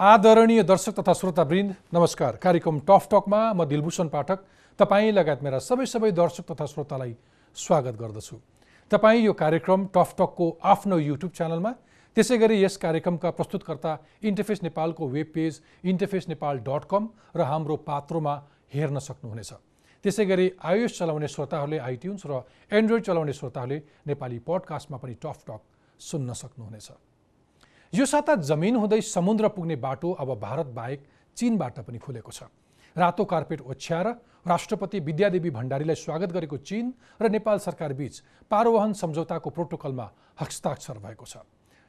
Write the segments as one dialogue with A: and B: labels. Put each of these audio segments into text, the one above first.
A: आदरणीय दर्शक तथा श्रोतावृन्द नमस्कार। कार्यक्रम टफ टकमा म दिलभूषण पाठक तपाईँ लगायत मेरा सबै सबै दर्शक तथा श्रोतालाई स्वागत गर्दछु। तपाईँ यो कार्यक्रम टफ टकको आफ्नो युट्युब च्यानलमा त्यसै गरी यस कार्यक्रमका प्रस्तुतकर्ता इन्टरफेस नेपालको web page Interface Nepal dot com र हाम्रो पात्रोमा हेर्न सक्नुहुनेछ। त्यसै गरी आयुष चलाउने श्रोताहरूले आइट्युन्स र एन्ड्रोइड चलाउने श्रोताहरूले नेपाली पडकास्टमा पनि टफ टक सुन्न सक्नुहुनेछ। यो साता जमिन हुँदै समुद्र पुग्ने बाटो अब भारत बाहेक चिनबाट पनि खुलेको छ। रातो कार्पेट ओछ्याएर राष्ट्रपति विद्यादेवी भण्डारीलाई स्वागत गरेको चिन र नेपाल सरकार बीच पारोवहन सम्झौताको प्रोटोकलमा हस्ताक्षर भएको छ।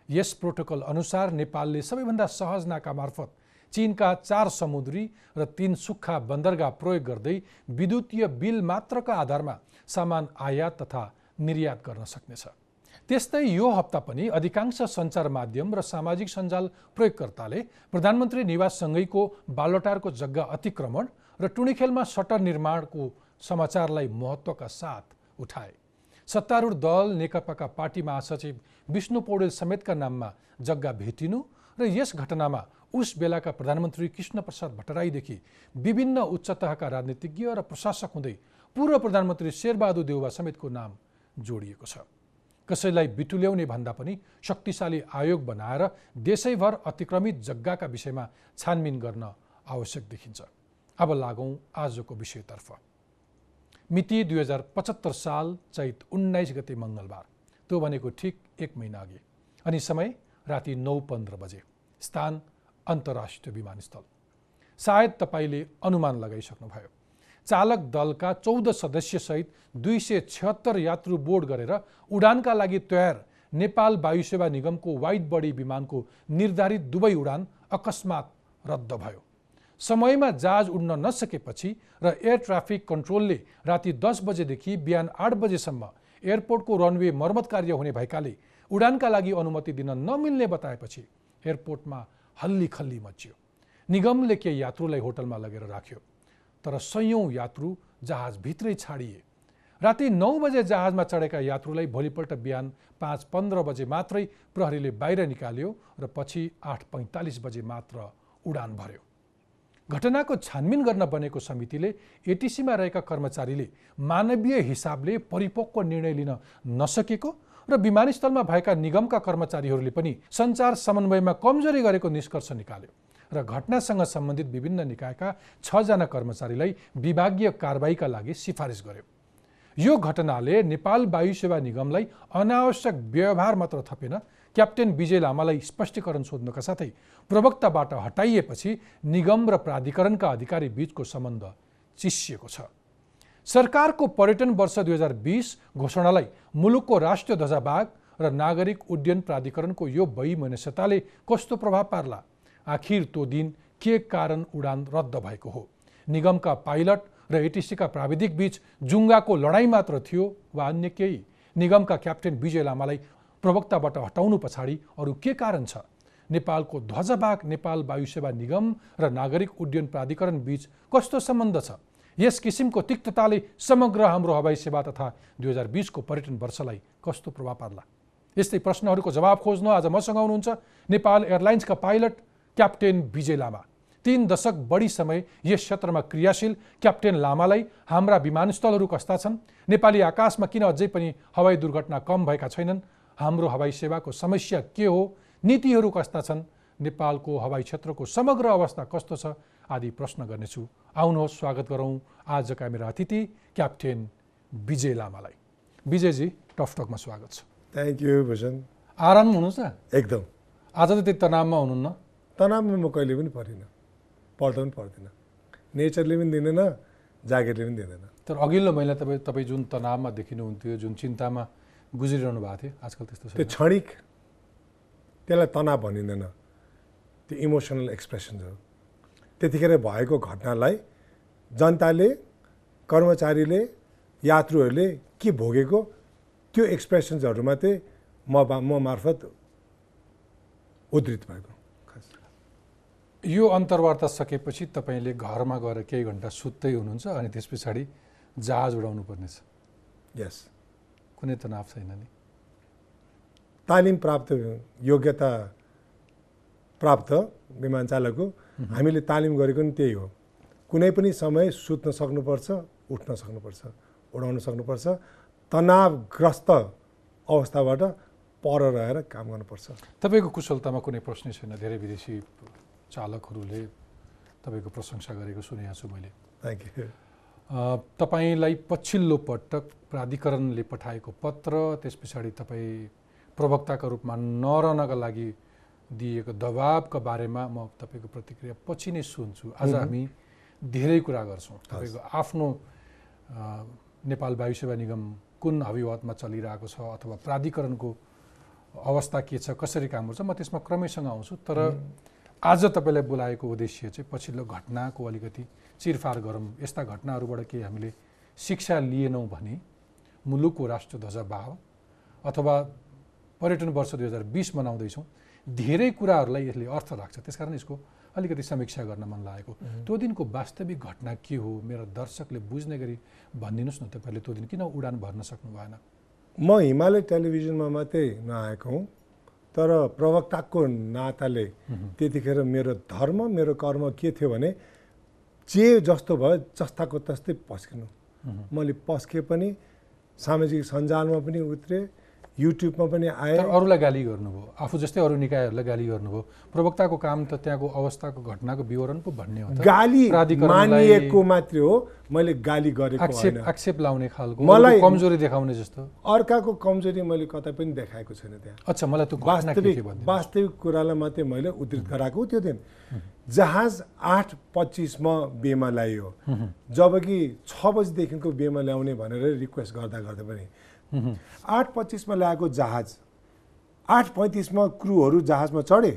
A: यस प्रोटोकल अनुसार नेपालले सबैभन्दा सहज नाका मार्फत चिनका चार समुद्री र तीन सुक्खा बन्दरगाह प्रयोग गर्दै विद्युतीय बिल मात्रका आधारमा सामान आयात तथा निर्यात गर्न सक्नेछ। त्यस्तै यो हप्ता पनि अधिकांश सञ्चार माध्यम र सामाजिक सञ्जाल प्रयोगकर्ताले प्रधानमन्त्री निवाससँगैको बालोटारको जग्गा अतिक्रमण र टुणीखेलमा सटर निर्माणको समाचारलाई महत्त्वका साथ उठाए। सत्तारूढ दल नेकपाका पार्टी महासचिव विष्णु पौडेल समेतका नाममा जग्गा भेटिनु र यस घटनामा उस बेलाका प्रधानमन्त्री कृष्णप्रसाद भट्टराईदेखि विभिन्न उच्च तहका राजनीतिज्ञ र प्रशासक हुँदै पूर्व प्रधानमन्त्री शेरबहादुर देउवा समेतको नाम जोडिएको छ। कसैलाई बिटुल्याउने भन्दा पनि शक्तिशाली आयोग बनाएर देशैभर अतिक्रमित जग्गाका विषयमा छानबिन गर्न आवश्यक देखिन्छ। अब लागौँ आजको विषयतर्फ। मिति दुई हजार पचहत्तर साल चैत उन्नाइस गते मङ्गलबार त्यो भनेको ठिक एक महिना अघि। अनि समय राति नौ पन्ध्र बजे। स्थान अन्तर्राष्ट्रिय विमानस्थल। सायद तपाईँले अनुमान लगाइसक्नुभयो। चालक दलका चौध सदस्यसहित दुई सय छिहत्तर यात्रु बोर्ड गरेर उडानका लागि तयार नेपाल वायुसेवा निगमको वाइड बडी विमानको निर्धारित दुवै उडान अकस्मात रद्द भयो। समयमा जहाज उड्न नसकेपछि र एयर ट्राफिक कन्ट्रोलले राति दस बजेदेखि बिहान आठ बजेसम्म एयरपोर्टको रनवे मर्मत कार्य हुने भएकाले उडानका लागि अनुमति दिन नमिल्ने बताएपछि एयरपोर्टमा हल्ली खल्ली मचियो। निगमले केही यात्रुलाई होटलमा लगेर राख्यो। तर सयौँ यात्रु जहाजभित्रै छाडिए। राति नौ बजे जहाजमा चढेका यात्रुलाई भोलिपल्ट बिहान पाँच पन्ध्र बजे मात्रै प्रहरीले बाहिर निकाल्यो र पछि आठ पैँतालिस बजे मात्र उडान भर्यो। घटनाको छानबिन गर्न बनेको समितिले एटिसीमा रहेका कर्मचारीले मानवीय हिसाबले परिपक्व निर्णय लिन नसकेको र विमानस्थलमा भएका निगमका कर्मचारीहरूले पनि सञ्चार समन्वयमा कमजोरी गरेको निष्कर्ष निकाल्यो। र घटनासँग सम्बन्धित विभिन्न निकायका छजना कर्मचारीलाई विभागीय कारवाहीका लागि सिफारिस गर्यो। यो घटनाले नेपाल वायु सेवा निगमलाई अनावश्यक व्यवहार मात्र थपेन क्याप्टेन विजय लामालाई स्पष्टीकरण सोध्नका साथै प्रवक्ताबाट हटाइएपछि निगम र प्राधिकरणका अधिकारी बीचको सम्बन्ध चिसिएको छ। सरकारको पर्यटन वर्ष दुई हजार बिस घोषणालाई मुलुकको राष्ट्रिय ध्वजाबाग र नागरिक उड्डयन प्राधिकरणको यो वैमनस्यताले कस्तो प्रभाव पार्ला? आखिर त्यो दिन के कारण उडान रद्द भएको हो? निगमका पाइलट र एटिसीका प्राविधिक बीच जुङ्गाको लडाइँ मात्र थियो वा अन्य केही? निगमका क्याप्टेन विजय लामालाई प्रवक्ताबाट हटाउनु पछाडि अरू के कारण छ? नेपालको ध्वजबाग नेपाल वायुसेवा निगम र नागरिक उड्डयन प्राधिकरण बीच कस्तो सम्बन्ध छ? यस किसिमको तिक्तताले समग्र हाम्रो हवाई सेवा तथा दुई हजार बिसको पर्यटन वर्षलाई कस्तो प्रभाव पार्ला? यस्तै प्रश्नहरूको जवाब खोज्न आज मसँग हुनुहुन्छ नेपाल एयरलाइन्सका पाइलट क्याप्टेन विजय लामा। तिन दशक बढी समय यस क्षेत्रमा क्रियाशील क्याप्टेन लामालाई हाम्रा विमानस्थलहरू कस्ता छन्? नेपाली आकाशमा किन अझै पनि हवाई दुर्घटना कम भएका छैनन्? हाम्रो हवाई सेवाको समस्या के हो? नीतिहरू कस्ता छन्? नेपालको हवाई क्षेत्रको समग्र अवस्था कस्तो छ? आदि प्रश्न गर्नेछु। आउनुहोस् स्वागत गरौँ आजका मेरा अतिथि क्याप्टेन विजय लामालाई। विजयजी टकमा स्वागत छ।
B: Thank you Bhushan.
A: आराम हुनुहुन्छ?
B: एकदम।
A: आज त त्यति तनावमा हुनुहुन्न।
B: तनावमा म कहिले पनि परिनँ पर्द पनि पर्दिनँ। नेचरले पनि दिँदैन जागिरले पनि दिँदैन।
A: तर अघिल्लो महिना तपाईँ तपाईँ जुन तनावमा देखिनुहुन्थ्यो जुन चिन्तामा गुज्रिरहनु भएको थियो आजकल त्यस्तो
B: त्यो क्षणिक त्यसलाई तनाव भनिँदैन। त्यो इमोसनल एक्सप्रेसन्स हो। त्यतिखेर भएको घटनालाई जनताले कर्मचारीले यात्रुहरूले के भोगेको त्यो एक्सप्रेसन्सहरू मात्रै म म मार्फत उद्धित भएको।
A: यो अन्तर्वार्ता सकेपछि तपाईँले घरमा गएर केही घन्टा सुत्दै हुनुहुन्छ अनि त्यस पछाडि जहाज उडाउनु पर्नेछ।
B: यस
A: कुनै तनाव छैन नि।
B: तालिम प्राप्त योग्यता प्राप्त विमान चालकको हामीले तालिम गरेको नि त्यही हो। कुनै पनि समय सुत्न सक्नुपर्छ उठ्न सक्नुपर्छ उडाउन सक्नुपर्छ तनावग्रस्त अवस्थाबाट पर रहेर काम गर्नुपर्छ।
A: तपाईँको कुशलतामा कुनै प्रश्नै छैन? धेरै विदेशी चालकहरूले तपाईँको प्रशंसा गरेको सुनेको छु मैले
B: थ्याङ्क यू
A: तपाईँलाई पछिल्लो पटक प्राधिकरणले पठाएको पत्र त्यस पछाडि तपाईँ प्रवक्ताका रूपमा नरहनका लागि दिएको दबावका बारेमा म तपाईँको प्रतिक्रिया पछि नै सुन्छु। आज। हामी धेरै कुरा गर्छौँ। तपाईँको आफ्नो नेपाल वायु सेवा निगम कुन अभिवादमा चलिरहेको छ अथवा प्राधिकरणको अवस्था के छ कसरी काम गर्छ म त्यसमा क्रमैसँग आउँछु। तर आज तपाईँलाई बोलाएको उद्देश्य चाहिँ पछिल्लो घटनाको अलिकति चिरफार गरौँ। यस्ता घटनाहरूबाट केही हामीले शिक्षा लिएनौँ भने मुलुकको राष्ट्रध्वजा बाह अथवा पर्यटन वर्ष दुई हजार बिस मनाउँदैछौँ। धेरै कुराहरूलाई यसले अर्थ राख्छ। त्यसकारण यसको अलिकति समीक्षा गर्न मन लागेको। त्यो दिनको वास्तविक घटना के हो? मेरा दर्शकले बुझ्ने गरी भनिदिनुहोस् न तपाईँले। त्यो दिन किन उडान भर्न सक्नु भएन?
B: म हिमालय टेलिभिजनमा मात्रै नआएको हुँ। तर प्रवक्ताको नाताले त्यतिखेर मेरो धर्म मेरो कर्म के थियो भने जे जस्तो भयो जस्ताको तस्तै पस्किनु। मैले पस्के पनि सामाजिक सञ्जालमा पनि उत्रेँ युट्युबमा पनि आएँ।
A: अरूलाई गाली गर्नुभयो। आफू जस्तै अरू निकायहरूलाई गाली गर्नुभयो। प्रवक्ताको काम त त्यहाँको अवस्थाको घटनाको विवरण पो भन्ने हो
B: गाली मानिएको मात्रै हो। मैले गाली गरेको
A: आक्षेप आक्षेप लाउने खालको।
B: मलाई-
A: कमजोरी देखाउने जस्तो।
B: अर्काको कमजोरी मैले कतै पनि देखाएको छैन त्यहाँ।
A: अच्छा मलाई त्यो
B: वास्तविक वास्तविक कुरालाई मात्रै मैले उद्धृत गराएको त्यो दिन। जहाज आठ पच्चिसमा बेमा ल्याइयो जबकि छ बजीदेखिको बेमा ल्याउने भनेर रिक्वेस्ट गर्दा गर्दा पनि। आठ पच्चिसमा ल्याएको जहाज आठ पैँतिसमा क्रुहरू जहाजमा चढे।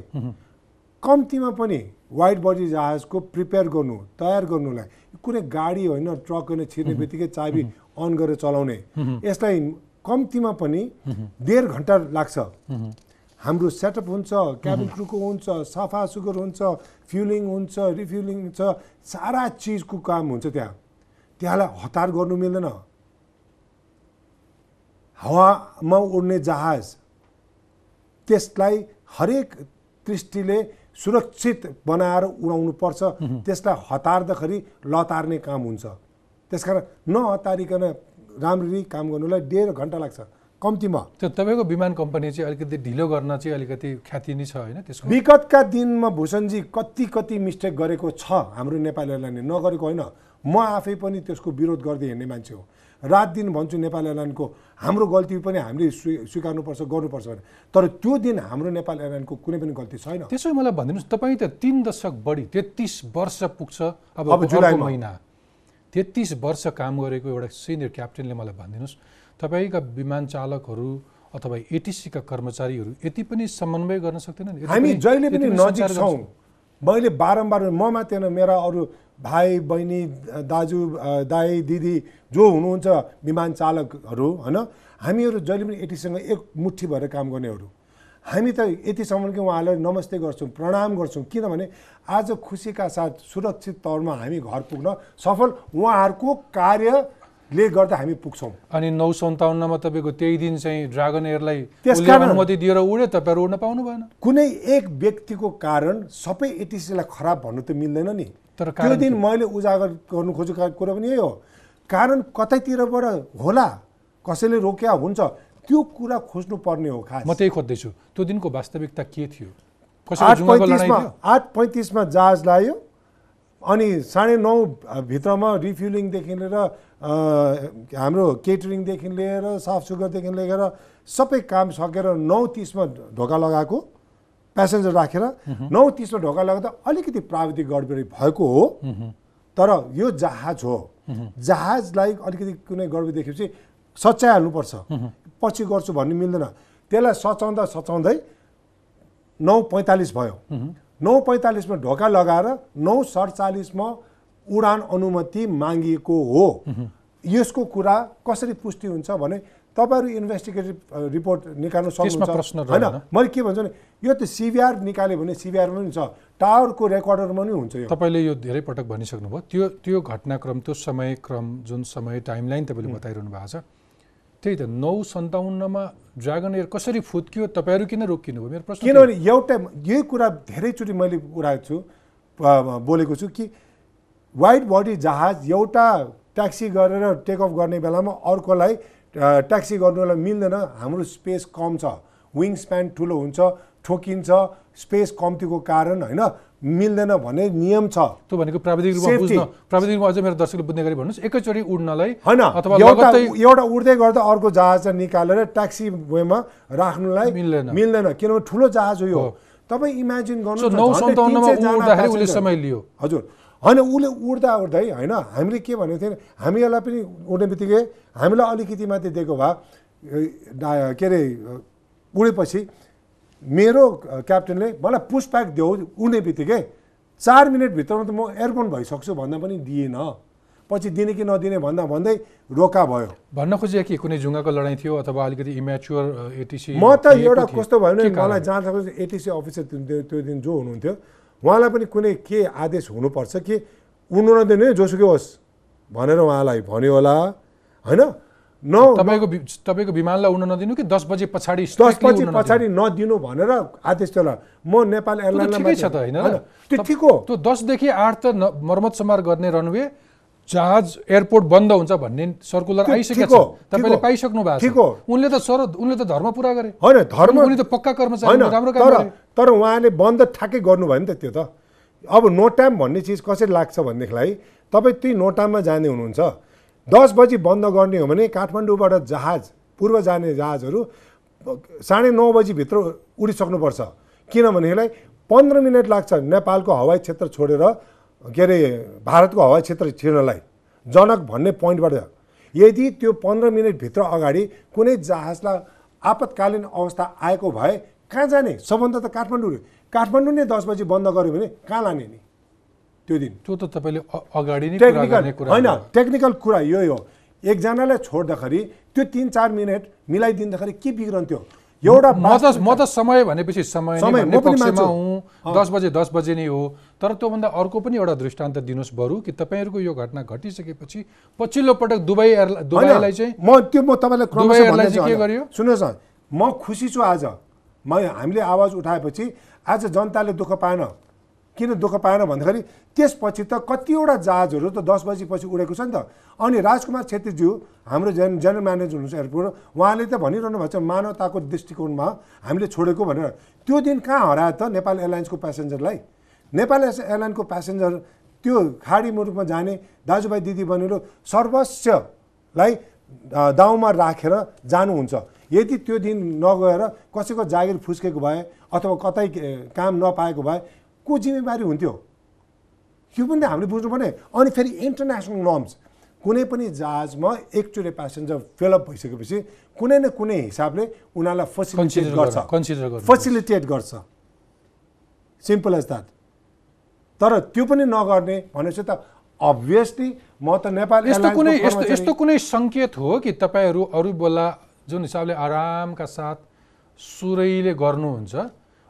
B: कम्तीमा पनि वाइट बडी जहाजको प्रिपेयर गर्नु तयार गर्नुलाई। कुनै गाडी होइन ट्रक होइन छिर्ने बित्तिकै चाबी अन गरेर चलाउने। यसलाई कम्तीमा पनि डेढ घन्टा लाग्छ। हाम्रो सेटअप हुन्छ क्याबिन क्रुको हुन्छ सफा सुग्घर हुन्छ फ्युलिङ हुन्छ रिफ्युलिङ हुन्छ सारा चिजको काम हुन्छ त्यहाँ। त्यहाँलाई हतार गर्नु मिल्दैन। हावामा उड्ने जहाज त्यसलाई हरेक दृष्टिले सुरक्षित बनाएर उडाउनु पर्छ। त्यसलाई हतार्दाखेरि लतार्ने काम हुन्छ। त्यसकारण नहतारिकन राम्ररी काम गर्नुलाई डेढ घन्टा लाग्छ। कम्तीमा।
A: त्यो तपाईँको विमान कम्पनी चाहिँ अलिकति ढिलो गर्न चाहिँ अलिकति ख्याति नै छ होइन त्यसको?
B: विगतका दिनमा भूषणजी कति कति मिस्टेक गरेको छ हाम्रो नेपाल एयरलाइनले नगरेको होइन। म आफै पनि त्यसको विरोध गर्दै हिँड्ने मान्छे हो। रात दिन भन्छु नेपाल एयरलाइनको हाम्रो गल्ती पनि हामीले स्वी स्वीकार्नुपर्छ गर्नुपर्छ भने तर त्यो दिन हाम्रो नेपाल एयरलाइनको कुनै पनि गल्ती छैन।
A: त्यसो मलाई भनिदिनुहोस् तपाईँ त तिन दशक बढी तेत्तिस वर्ष पुग्छ अब
B: अब जुलाईमा।
A: महिना। तेत्तिस वर्ष काम गरेको एउटा सिनियर क्याप्टेनले मलाई भनिदिनुहोस् तपाईँका विमान चालकहरू अथवा एटिसीका कर्मचारीहरू यति पनि समन्वय गर्न सक्दैनन्
B: हामी जहिले पनि नजिक छौँ। मैले बारम्बार म मात्रै मेरा अरू भाइ बहिनी दाजु दाई दिदी जो हुनुहुन्छ विमान चालकहरू होइन? हामीहरू जहिले पनि यतिसँग एक मुठी भएर काम गर्नेहरू। हामी त यतिसम्म कि उहाँलाई नमस्ते गर्छौँ प्रणाम गर्छौँ। किनभने आज खुसीका साथ सुरक्षित तौरमा हामी घर पुग्न सफल उहाँहरूको कार्यले गर्दा हामी पुग्छौँ।
A: अनि नौ सन्ताउन्नमा तपाईँको त्यही दिन चाहिँ ड्रागन एयरलाई अनुमति दिएर उड्यो तपाईँहरू उड्न पाउनु भएन।
B: कुनै एक व्यक्तिको कारण सबै एटिसीलाई खराब भन्नु त मिल्दैन नि।
A: तर
B: त्यो दिन? मैले उजागर गर्नु खोजेको कुरा पनि यही हो। कारण कतैतिरबाट होला कसैले रोक्या हुन्छ त्यो कुरा खोज्नु पर्ने हो खास।
A: म त्यही खोज्दैछु। त्यो दिनको वास्तविकता के थियो?
B: आठ पैँतिसमा आठ पैँतिसमा जहाज लाग्यो अनि साढे नौ भित्रमा रिफ्युलिङदेखि लिएर हाम्रो केटरिङदेखि लिएर साफसुग्घरदेखि लिएर सबै काम सकेर नौ तिसमा ढोका लगाएको। प्यासेन्जर राखेर नौ तिसमा ढोका लगाउँदा अलिकति प्राविधिक गडबडी भएको हो। तर यो जहाज हो। जहाजलाई अलिकति कुनै गडबडी देखेपछि सच्याइहाल्नुपर्छ। पछि गर्छु भन्ने मिल्दैन। त्यसलाई सचाउँदा सचाउँदै नौ पैँतालिस भयो। नौ पैँतालिसमा ढोका लगाएर नौ सडचालिसमा उडान अनुमति मागिएको हो। यसको कुरा कसरी पुष्टि हुन्छ भने तपाईँहरू इन्भेस्टिगेटिभ रिपोर्ट निकाल्नु सक्नुहुन्छ। होइन। मैले के भन्छु भने यो त सिबिआर निकाल्यो भने सिबिआरमा पनि छ। टावरको रेकर्डरमा पनि हुन्छ यो।
A: तपाईँले यो धेरै पटक भनिसक्नुभयो। त्यो त्यो घटनाक्रम त्यो समय क्रम जुन समय टाइमलाइन तपाईँले बताइरहनु भएको छ त्यही त नौ सन्ताउन्नमा ड्रागन एयर कसरी फुत्कियो तपाईँहरू किन रोकिनु भयो मेरो प्रश्न
B: किनभने एउटा यही कुरा धेरैचोटि मैले उठाएको छु बोलेको छु कि वाइड बडी जहाज एउटा ट्याक्सी गरेर टेक अफ गर्ने बेलामा अर्कोलाई ट्याक्सी गर्नुलाई मिल्दैन। हाम्रो स्पेस कम छ। विङ स्प्यान ठुलो हुन्छ ठोकिन्छ। स्पेस कम्तीको कारण होइन? मिल्दैन भन्ने नियम छ।
A: त्यो भनेको प्राविधिक रूपमा. बुझ्न प्राविधिक रूपमा अझै मेरो दर्शकले बुझ्ने गरी भन्नुहोस्। एकैचोटि उड्नलाई
B: होइन
A: अथवा
B: एउटा उड्दै गर्दा अर्को जहाज चाहिँ निकालेर ट्याक्सी वेमा राख्नुलाई
A: मिल्दैन।
B: मिल्दैन किनभने ठुलो जहाज हो यो। तपाईँ इमेजिन गर्नु
A: नौ सन्ताउन्नमा उड्दाखेरि उसले समय लियो।
B: हजुर। होइन उसले उड्दा उड्दै होइन हामीले के भनेको थियो भने हामीलाई पनि उड्ने बित्तिकै हामीलाई अलिकति माथि दिएको भए के अरे उडेपछि मेरो क्याप्टेनले मलाई पुसप्याक देऊ उड्ने बित्तिकै चार मिनटभित्रमा त म एयरपोर्ट भइसक्छु भन्दा पनि दिएन। पछि दिने कि नदिने भन्दा भन्दै रोका भयो।
A: भन्न खोजे कि कुनै जुङ्गाको लडाइँ थियो अथवा अलिकति इमेच्योर एटिसी
B: म त एउटा कस्तो भयो भने मलाई जहाँ एटिसी अफिसर त्यो दिन जो हुनुहुन्थ्यो उहाँलाई पनि कुनै के आदेश हुनुपर्छ कि उड्नु नदिने जोसुकै होस् भनेर उहाँलाई भन्यो होला। होइन? न
A: तपाईँको तपाईँको विमानलाई उड्न नदिनु कि दस बजे पछाडि
B: दस
A: नदिनु?
B: पछाडि नदिनु भनेर आदेश थियो होला। म नेपाल एयरलाइनलाई
A: ठिकै छ त होइन?
B: त्यो ठिक हो।
A: त्यो दसदेखि आठ त मर्मत समार गर्ने रनवे। जहाज एयरपोर्ट बन्द हुन्छ भन्ने सर्कुलर आइसकेको छ। तपाईँले पाइसक्नु भएको
B: हो।
A: उनले त सर उनले त धर्म पुरा गरे।
B: होइन धर्म
A: उनी त पक्का कर्मचारी उनले राम्रो
B: तर तर उहाँले बन्द ठ्याक्कै गर्नुभयो नि त त्यो त। अब नो टाइम भन्ने चिज कसरी लाग्छ भनेदेखिलाई तपाईँ त्यही नो टाइममा जाने हुनुहुन्छ। दस बजी बन्द गर्ने हो भने काठमाडौँबाट जहाज पूर्व जाने जहाजहरू साढे नौ बजीभित्र उडिसक्नुपर्छ। किनभनेदेखिलाई पन्ध्र मिनट लाग्छ नेपालको हवाई क्षेत्र छोडेर के अरे भारतको हवाई क्षेत्र छिर्नलाई। जनक भन्ने पोइन्टबाट यदि त्यो पन्ध्र मिनटभित्र अगाडि कुनै जहाजलाई आपतकालीन अवस्था आएको भए कहाँ जाने? सबभन्दा त काठमाडौँ काठमाडौँ नै दस बजी बन्द गऱ्यो भने कहाँ लाने नि? त्यो दिन।
A: त्यो त तपाईँले अगाडि नै कुरा
B: टेक्निकल होइन। टेक्निकल कुरा यही हो। एकजनालाई छोड्दाखेरि त्यो तिन चार मिनट मिलाइदिँदाखेरि के बिग्रन्थ्यो? एउटा
A: म त म त समय भनेपछि समय नै पक्षमा। हुँ दस बजे दस बजे नै हो तर त्योभन्दा अर्को पनि एउटा दृष्टान्त दिनुहोस् बरु कि तपाईँहरूको यो घटना घटिसकेपछि पछिल्लो पटक दुबई एयरला दुबईलाई चाहिँ
B: म त्यो म तपाईँलाई
A: दुबई चाहिँ के। गर्यो?
B: सुन्नुहोस् न म खुसी छु आज म हामीले आवाज उठाएपछि आज जनताले दुःख पाएन किन दुःख पाएन भन्दाखेरि त्यसपछि त कतिवटा जहाजहरू त दस बजीपछि उडेको छ नि त। अनि राजकुमार छेत्रीज्यू हाम्रो जेन जेनरल म्यानेजर हुनुहुन्छ एयरपोर्ट उहाँले त भनिरहनु भएको छ मानवताको दृष्टिकोणमा हामीले छोडेको भनेर। त्यो दिन कहाँ हरायो त नेपाल एयरलाइन्सको प्यासेन्जरलाई? नेपाल एयरलाइनको प्यासेन्जर त्यो खाडी मुलुकमा जाने दाजुभाइ दिदी बहिनीहरू सर्वस्वलाई दाउमा राखेर जानुहुन्छ। यदि त्यो दिन नगएर कसैको जागिर फुस्केको भए अथवा कतै काम नपाएको भए को जिम्मेवारी हुन्थ्यो। यो पनि त हामीले बुझ्नुपर्ने अनि फेरि इन्टरनेसनल नर्म्स कुनै पनि जहाजमा एकचोटि प्यासेन्जर फेलअप भइसकेपछि कुनै न कुनै हिसाबले उनीहरूलाई फेसिलिटेट गर्छ। फेसिलिटेट गर्छ। सिम्पल एज द्याट तर त्यो पनि नगर्ने भनेपछि त अभियसली म त नेपाल
A: यस्तो कुनै यस्तो यस्तो कुनै सङ्केत हो कि तपाईँहरू अरू बेला जुन हिसाबले आरामका साथ सुरैले गर्नुहुन्छ?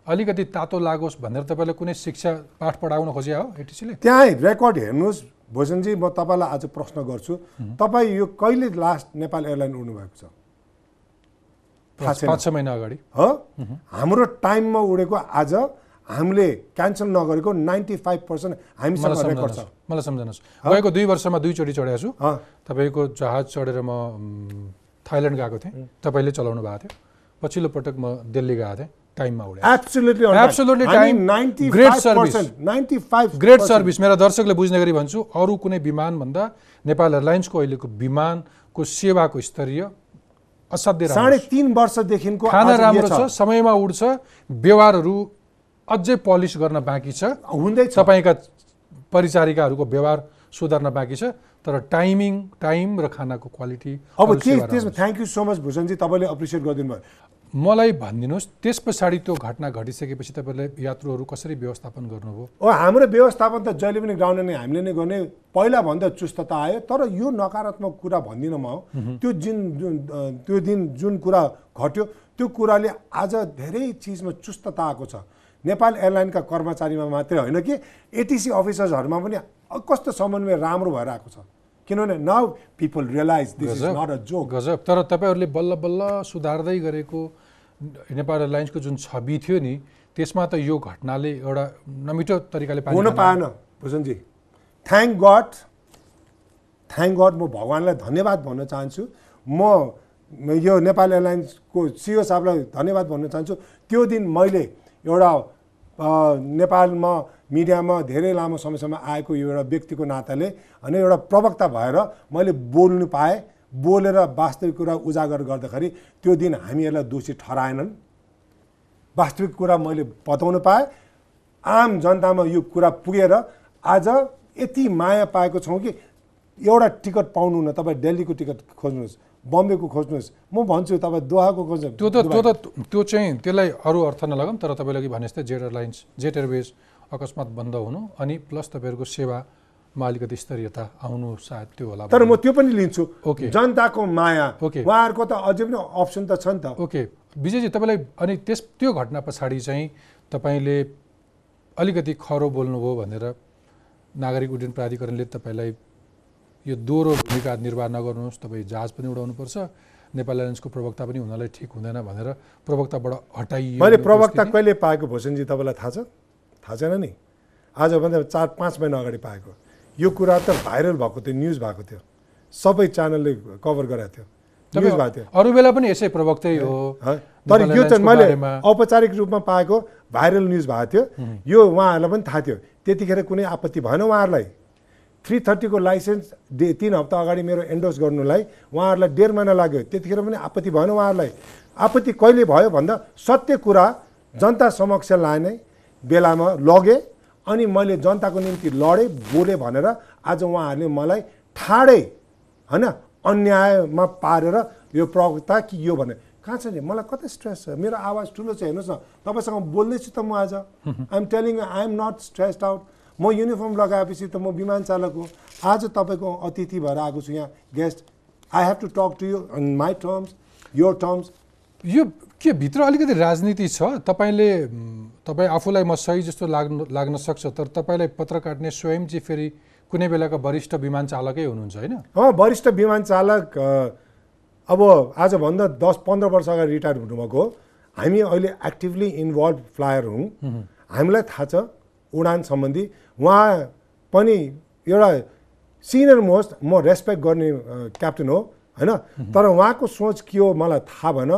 A: अलिकति तातो लागोस् भनेर तपाईँले कुनै शिक्षा पाठ पढाउन खोजे हो एटिसीले
B: त्यहाँ रेकर्ड हेर्नुहोस्। भोजनजी म तपाईँलाई आज प्रश्न गर्छु। तपाईँ यो कहिले लास्ट नेपाल एयरलाइन उड्नु भएको छ।
A: पाँच छ महिना अगाडि।
B: हो? हाम्रो टाइममा उडेको आज हामीले क्यान्सल नगरेको नाइन्टी फाइभ पर्सेन्ट हामीसँग रेकर्ड छ
A: सम्झनुहोस्। मलाई सम्झनुहोस्। गएको दुई वर्षमा दुईचोटि चढेको छु। तपाईँको जहाज चढेर म, थाइल्यान्ड गएको थिएँ। तपाईँले चलाउनु भएको थियो। पछिल्लो पटक म दिल्ली गएको थिएँ। टाइममा उडे
B: Absolutely on time.
A: Absolutely
B: हामी
A: time.
B: 95%
A: Great service.
B: 95%
A: great service मेरा दर्शकले बुझ्ने गरी भन्छु अरू कुनै विमानभन्दा नेपाल एयरलाइन्सको अहिलेको विमानको सेवाको स्तरीय असाध्य
B: साढे। तिन वर्षदेखिको
A: खाना राम्रो
B: छ।
A: समयमा उड्छ व्यवहारहरू अझै पलिस गर्न बाँकी छ
B: हुँदैछ
A: तपाईँका परिचारिकाहरूको व्यवहार सुधार्न बाँकी छ तर टाइमिङ टाइम र खानाको क्वालिटी
B: अब के त्यसमा। थ्याङ्क यू सो मच भूषणजी तपाईँले एप्रिसिएट गरिदिनु भयो
A: मलाई भनिदिनुहोस् त्यस पछाडि त्यो घटना घटिसकेपछि तपाईँले यात्रुहरू कसरी व्यवस्थापन गर्नुभयो?
B: ओ हाम्रो व्यवस्थापन त जहिले पनि ग्राउन्ड नै हामीले नै गर्ने। पहिलाभन्दा चुस्तता आयो तर यो नकारात्मक कुरा भन्दिनँ म त्यो जुन त्यो दिन जुन कुरा घट्यो त्यो कुराले आज धेरै चिजमा चुस्तता आएको छ। नेपाल एयरलाइनका कर्मचारीमा मात्रै होइन कि एटिसी अफिसर्सहरूमा पनि कस्तो समन्वय राम्रो भएर आएको छ। किनभने now people realise this is not a joke
A: गजब। तर तपाईँहरूले बल्ल बल्ल सुधार्दै गरेको नेपाल एयरलाइन्सको जुन छवि थियो नि त्यसमा त यो घटनाले एउटा नमिठो तरिकाले
B: हुन पाएन भूषणजी थ्याङ्क गड थ्याङ्क गड म भगवान्लाई धन्यवाद भन्न चाहन्छु। म यो नेपाल एयरलाइन्सको सिओ साहबलाई धन्यवाद भन्न चाहन्छु। त्यो दिन मैले एउटा नेपालमा मिडियामा धेरै लामो समयसम्म आएको यो एउटा व्यक्तिको नाताले अनि एउटा प्रवक्ता भएर मैले बोल्नु पाएँ। बोलेर वास्तविक कुरा उजागर गर्दाखेरि त्यो दिन हामीहरूलाई दोषी ठहराएनन्। वास्तविक कुरा मैले बताउन पाएँ। आम जनतामा यो कुरा पुगेर आज यति माया पाएको छौँ कि एउटा टिकट पाउनुहुन्न तपाईँ दिल्लीको टिकट खोज्नुहोस् बम्बेको खोज्नुहोस्। म भन्छु तपाईँ दोहाको खोज्नु।
A: त्यो त त्यो त त्यो चाहिँ त्यसलाई अरू अर्थ नलगाउँ तर तपाईँले अघि भने जस्तै जेट एयरलाइन्स जेट एयरवेज अकस्मात बन्द हुनु अनि प्लस तपाईँहरूको सेवामा अलिकति स्तरीयता आउनु सायद त्यो होला
B: तर म त्यो पनि लिन्छु।
A: ओके।
B: जनताको माया
A: ओके।
B: उहाँहरूको त अझै पनि अप्सन त छ नि त।
A: ओके। विजयजी तपाईँलाई अनि त्यस त्यो घटना पछाडि चाहिँ तपाईँले अलिकति खरो बोल्नुभयो भनेर नागरिक उड्डयन प्राधिकरणले तपाईँलाई यो दोहोरो भूमिका निर्वाह नगर्नुहोस् तपाईँ जहाज पनि उडाउनुपर्छ नेपाल एयरलाइन्सको प्रवक्ता पनि हुनलाई ठिक हुँदैन भनेर प्रवक्ताबाट हटाइयो
B: मैले प्रवक्ता। कहिले पाएको भूषणजी तपाईँलाई थाहा छ? थाहा छैन नि? आजभन्दा चार पाँच महिना अगाडि पाएको। यो कुरा त भाइरल भएको थियो न्युज भएको थियो। सबै च्यानलले कभर गराएको थियो। न्युज भएको थियो।
A: अरू बेला पनि यसै प्रवक्तै हो?
B: तर यो चाहिँ मैले औपचारिक रूपमा पाएको भाइरल न्युज भएको थियो। यो उहाँहरूलाई पनि थाहा थियो। त्यतिखेर कुनै आपत्ति भएन उहाँहरूलाई। थ्री थर्टीको लाइसेन्स डे तिन हप्ता अगाडि मेरो एन्डोर्स गर्नुलाई उहाँहरूलाई डेढ महिना लाग्यो। त्यतिखेर पनि आपत्ति भएन उहाँहरूलाई। आपत्ति कहिले भयो भन्दा सत्य कुरा जनता समक्ष लाने बेलामा लगे। अनि मैले जनताको निम्ति लडेँ बोलेँ भनेर आज उहाँहरूले मलाई ठाडै होइन अन्यायमा पारेर यो प्रवक्ता कि यो भने कहाँ छ नि? मलाई कतै स्ट्रेस छ। मेरो आवाज ठुलो छ हेर्नुहोस् न। तपाईँसँग बोल्दैछु त म आज। I'm telling I am not stressed out म युनिफर्म लगाएपछि त म विमान चालक हो। आज तपाईँको अतिथि भएर आएको छु यहाँ guest I have to talk to you on my terms your terms
A: यो के भित्र अलिकति राजनीति छ? तपाईँले तपाईँ आफूलाई म सही जस्तो लाग्नु लाग्न सक्छ तर तपाईँलाई पत्र काट्ने स्वयं चाहिँ फेरि कुनै बेलाका वरिष्ठ विमान चालकै हुनुहुन्छ होइन?
B: अँ वरिष्ठ विमान चालक अब आजभन्दा दस पन्ध्र वर्ष अगाडि रिटायर हुनुभएको हो। हामी अहिले एक्टिभली इन्भल्भ फ्लायर हौँ। हामीलाई थाहा छ उडान सम्बन्धी। उहाँ पनि एउटा सिनियर मोस्ट म रेस्पेक्ट गर्ने क्याप्टन हो होइन? तर उहाँको सोच के हो मलाई थाहा भएन।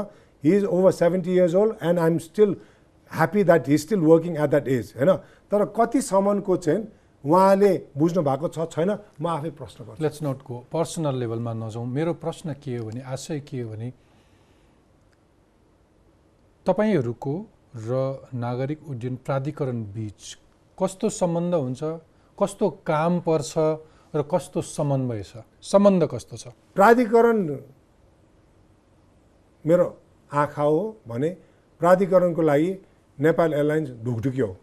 B: He is over seventy years old and I am still happy that he still working at that age होइन तर कतिसम्मको चाहिँ उहाँले बुझ्नु भएको छ छैन? म आफै प्रश्न गर्छु।
A: लेट्स नट गो पर्सनल लेभलमा नजाउँ। मेरो प्रश्न के हो भने आशय के हो भने तपाईँहरूको र नागरिक उड्डयन प्राधिकरण बिच कस्तो सम्बन्ध हुन्छ कस्तो काम पर्छ र कस्तो समन्वय छ? सम्बन्ध कस्तो छ?
B: प्राधिकरण मेरो आँखा हो भने प्राधिकरणको लागि नेपाल एयरलाइन्स ढुकढुकी हो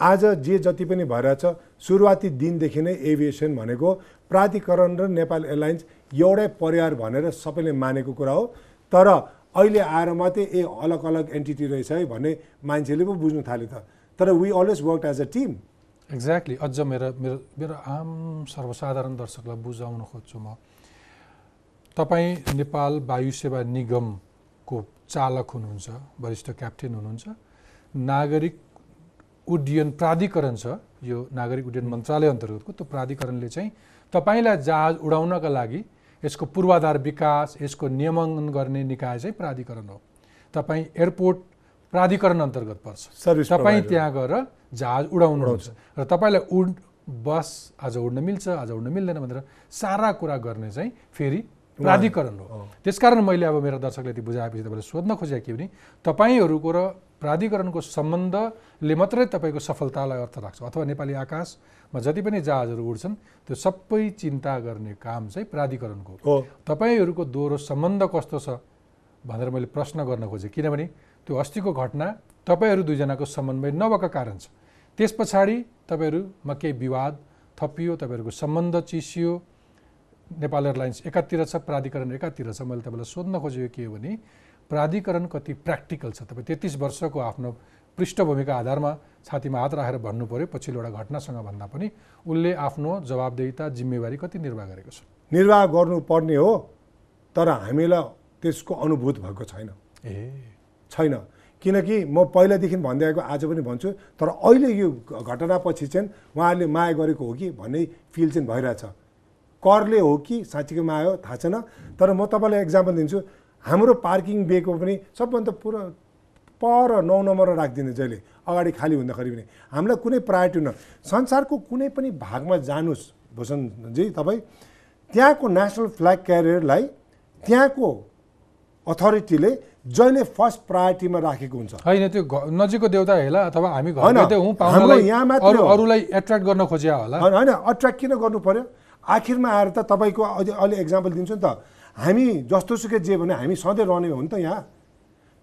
B: आज जे जति पनि भइरहेछ सुरुवाती दिनदेखि नै एभिएसन भनेको प्राधिकरण र नेपाल एयरलाइन्स एउटै परिवार भनेर सबैले मानेको कुरा हो। तर अहिले आएर मात्रै ए अलग अलग एन्टिटी रहेछ है भन्ने मान्छेले पो बुझ्नु थाल्यो त। तर we always work as a team
A: exactly अझ मेरो मेरो मेरो आम सर्वसाधारण दर्शकलाई बुझाउन खोज्छु म। तपाईँ नेपाल वायु सेवा निगमको चालक हुनुहुन्छ वरिष्ठ क्याप्टेन हुनुहुन्छ नागरिक उड्डयन प्राधिकरण छ यो नागरिक उड्डयन मन्त्रालय अन्तर्गतको त्यो प्राधिकरणले चाहिँ तपाईँलाई जहाज उडाउनका लागि यसको पूर्वाधार विकास यसको नियमन गर्ने निकाय चाहिँ प्राधिकरण हो। तपाईँ एयरपोर्ट प्राधिकरण अन्तर्गत पर्छ। तपाईँ त्यहाँ गएर जहाज उडाउनुहुन्छ। र तपाईँलाई उड बस आज उड्न मिल्छ आज उड्न मिल्दैन भनेर सारा कुरा गर्ने चाहिँ फेरि प्राधिकरण हो। त्यसकारण मैले अब मेरो दर्शकले यति बुझाएपछि तपाईँलाई सोध्न खोजेको के भने तपाईँहरूको र प्राधिकरणको सम्बन्धले मात्रै तपाईँको सफलतालाई अर्थ राख्छ। अथवा नेपाली आकाशमा जति पनि जहाजहरू उड्छन् त्यो सबै चिन्ता गर्ने काम चाहिँ प्राधिकरणको
B: हो।
A: तपाईँहरूको दोहोरो सम्बन्ध कस्तो छ भनेर मैले प्रश्न गर्न खोजेँ किनभने त्यो अस्तिको घटना तपाईँहरू दुईजनाको समन्वय नभएको कारण छ। त्यस पछाडि तपाईँहरूमा केही विवाद थपियो तपाईँहरूको सम्बन्ध चिसियो नेपाल एयरलाइन्स एकातिर छ प्राधिकरण एकातिर छ। मैले तपाईँलाई सोध्न खोजेको के हो भने प्राधिकरण कति प्र्याक्टिकल छ? तपाईँ तेत्तिस वर्षको आफ्नो पृष्ठभूमिका आधारमा छातीमा हात राखेर भन्नु पऱ्यो पछिल्लो एउटा घटनासँग भन्दा पनि उसले आफ्नो जवाबदेहिता जिम्मेवारी कति निर्वाह गरेको छ?
B: निर्वाह गर्नुपर्ने हो तर हामीलाई त्यसको अनुभूत भएको छैन।
A: ए।
B: छैन। किनकि म पहिलादेखि भन्दै आएको आज पनि भन्छु तर अहिले यो घटनापछि चाहिँ उहाँहरूले माया गरेको हो कि भन्ने फिल चाहिँ भइरहेछ। करले हो कि साँच्चीको माया हो थाहा छैन। तर म तपाईँलाई एक्जाम्पल दिन्छु। हाम्रो पार्किङ बेको पनि सबभन्दा पुरा पर नौ नम्बर राखिदिने जहिले अगाडि खाली हुँदाखेरि पनि। हामीलाई कुनै प्रायोरिटी हुन संसारको कुनै पनि भागमा जानुहोस् भूषणजी तपाईँ। त्यहाँको नेसनल फ्ल्याग क्यारियरलाई त्यहाँको अथोरिटीले जहिले फर्स्ट प्रायोरिटीमा राखेको हुन्छ।
A: होइन त्यो नजिकको देउता हेला अथवा हामी
B: यहाँ मात्र।
A: अरूलाई एट्र्याक्ट गर्न खोज्या होला।
B: होइन अट्र्याक्ट किन गर्नु पर्यो? आखिरमा आएर त तपाईँको अझै अहिले एक्जाम्पल दिन्छु नि त। हामी जस्तोसुकै जे भने हामी सधैँ रहने हो नि त यहाँ।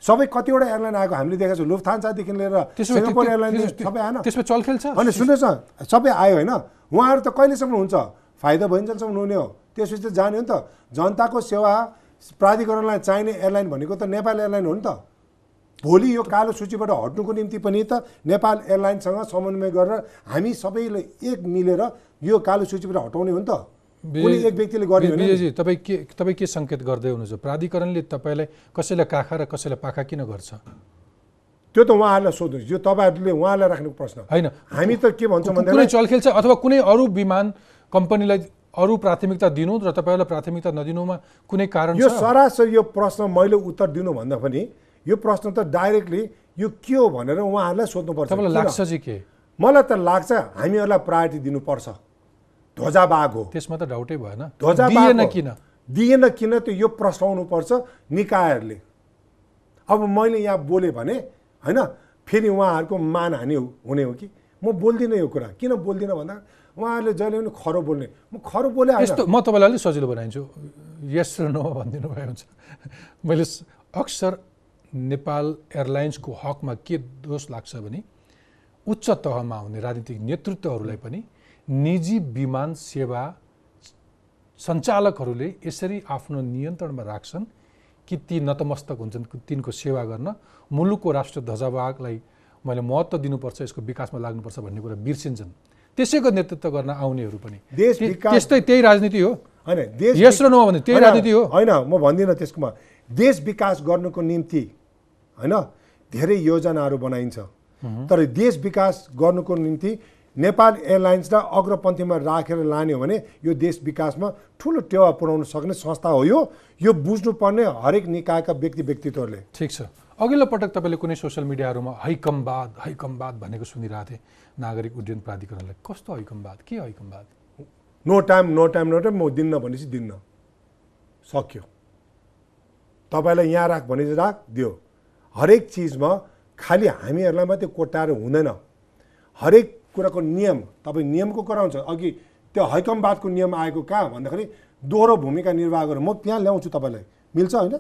B: सबै कतिवटा एयरलाइन आएको हामीले देखेको छौँ लुफ्थान्सादेखि लिएर सिङ्गापुर एयरलाइन सबै आएन।
A: त्यसमा चलखेल छ
B: अनि सुन्नुहोस् न सबै आयो होइन। उहाँहरू त कहिलेसम्म हुन्छ? फाइदा भइन्जेलसम्म हुने हो। त्यसपछि त जाने हो नि त। जनताको सेवा प्राधिकरणलाई चाहिने एयरलाइन भनेको त नेपाल एयरलाइन हो नि त। भोलि यो कालो सूचीबाट हट्नुको निम्ति पनि त नेपाल एयरलाइनसँग समन्वय गरेर हामी सबैले एक मिलेर यो कालो सूचीबाट हटाउने हो नि त। एक व्यक्तिले गर्ने
A: तपाईँ के तपाईँ के सङ्केत गर्दै हुनुहुन्छ? प्राधिकरणले तपाईँलाई कसैलाई काखा र कसैलाई पाखा किन गर्छ?
B: त्यो त उहाँहरूलाई सोध्नुहोस् यो तपाईँहरूले उहाँलाई राख्ने प्रश्न।
A: होइन।
B: हामी त के भन्छौँ
A: कुनै
B: भन्दाखेरि
A: चलखेल छ अथवा कुनै अरू विमान कम्पनीलाई अरू प्राथमिकता दिनु र तपाईँहरूलाई प्राथमिकता नदिनुमा कुनै कारण
B: यो सरासरी यो प्रश्न मैले उत्तर दिनुभन्दा पनि यो प्रश्न त डाइरेक्टली यो के हो भनेर उहाँहरूलाई सोध्नुपर्छ।
A: तपाईँलाई? लाग्छ चाहिँ के?
B: मलाई त लाग्छ हामीहरूलाई प्रायोरिटी दिनुपर्छ। ध्वजाबाग हो।
A: त्यसमा त डाउटै भएन।
B: ध्वजाबाग
A: दिएन। किन?
B: दिएन किन त यो प्रश्न आउनुपर्छ निकायहरूले। अब मैले यहाँ बोलेँ भने होइन फेरि उहाँहरूको मानहानि हुने हो कि? म बोल्दिनँ यो कुरा। किन बोल्दिनँ भन्दा उहाँहरूले जहिले पनि खरो बोल्ने। म खरो बोले
A: यस्तो म तपाईँलाई अलिक सजिलो बनाइदिन्छु। यस र नो भनिदिनु भए हुन्छ। मैले अक्सर नेपाल एयरलाइन्सको हकमा के दोष लाग्छ भने उच्च तहमा हुने राजनीतिक नेतृत्वहरूलाई पनि निजी विमान सेवा सञ्चालकहरूले यसरी आफ्नो नियन्त्रणमा राख्छन् कि ती नतमस्तक हुन्छन् तिनको सेवा गर्न। मुलुकको राष्ट्र ध्वजाभागलाई मैले महत्त्व दिनुपर्छ यसको विकासमा लाग्नुपर्छ भन्ने कुरा बिर्सिन्छन्। त्यसैको नेतृत्व गर्न आउनेहरू पनि।
B: देश
A: त्यस्तै त्यही राजनीति हो।
B: होइन देश
A: यस र नो भने त्यही राजनीति हो।
B: होइन म भन्दिनँ त्यसकोमा। देश विकास गर्नुको निम्ति होइन? धेरै योजनाहरू बनाइन्छ। तर देश विकास गर्नुको निम्ति नेपाल एयरलाइन्सलाई अग्रपन्थीमा राखेर लाने हो भने यो देश विकासमा ठुलो टेवा पुर्याउन सक्ने संस्था हो यो। यो बुझ्नुपर्ने हरेक निकायका व्यक्ति व्यक्तित्वहरूले।
A: ठिक छ। अघिल्लो पटक तपाईँले कुनै सोसियल मिडियाहरूमा हैकमवाद हैकमवाद भनेको सुनिरहेको थिएँ। नागरिक उड्डयन प्राधिकरणलाई कस्तो हैकमवाद के हैकमवाद
B: no time no time no time म दिन्न भनेपछि दिन्न। सक्यो। तपाईँलाई यहाँ राख भने चाहिँ राख दियो। हरेक चिजमा खालि हामीहरूलाई मात्रै कोट्याएर हुँदैन। हरेक कुराको नियम तपाईँ नियमको कुरा हुन्छ अघि त्यो हैकमवादको नियम आएको कहाँ? भन्दाखेरि दोहोरो भूमिका निर्वाह गरेर म त्यहाँ ल्याउँछु तपाईँलाई। मिल्छ होइन?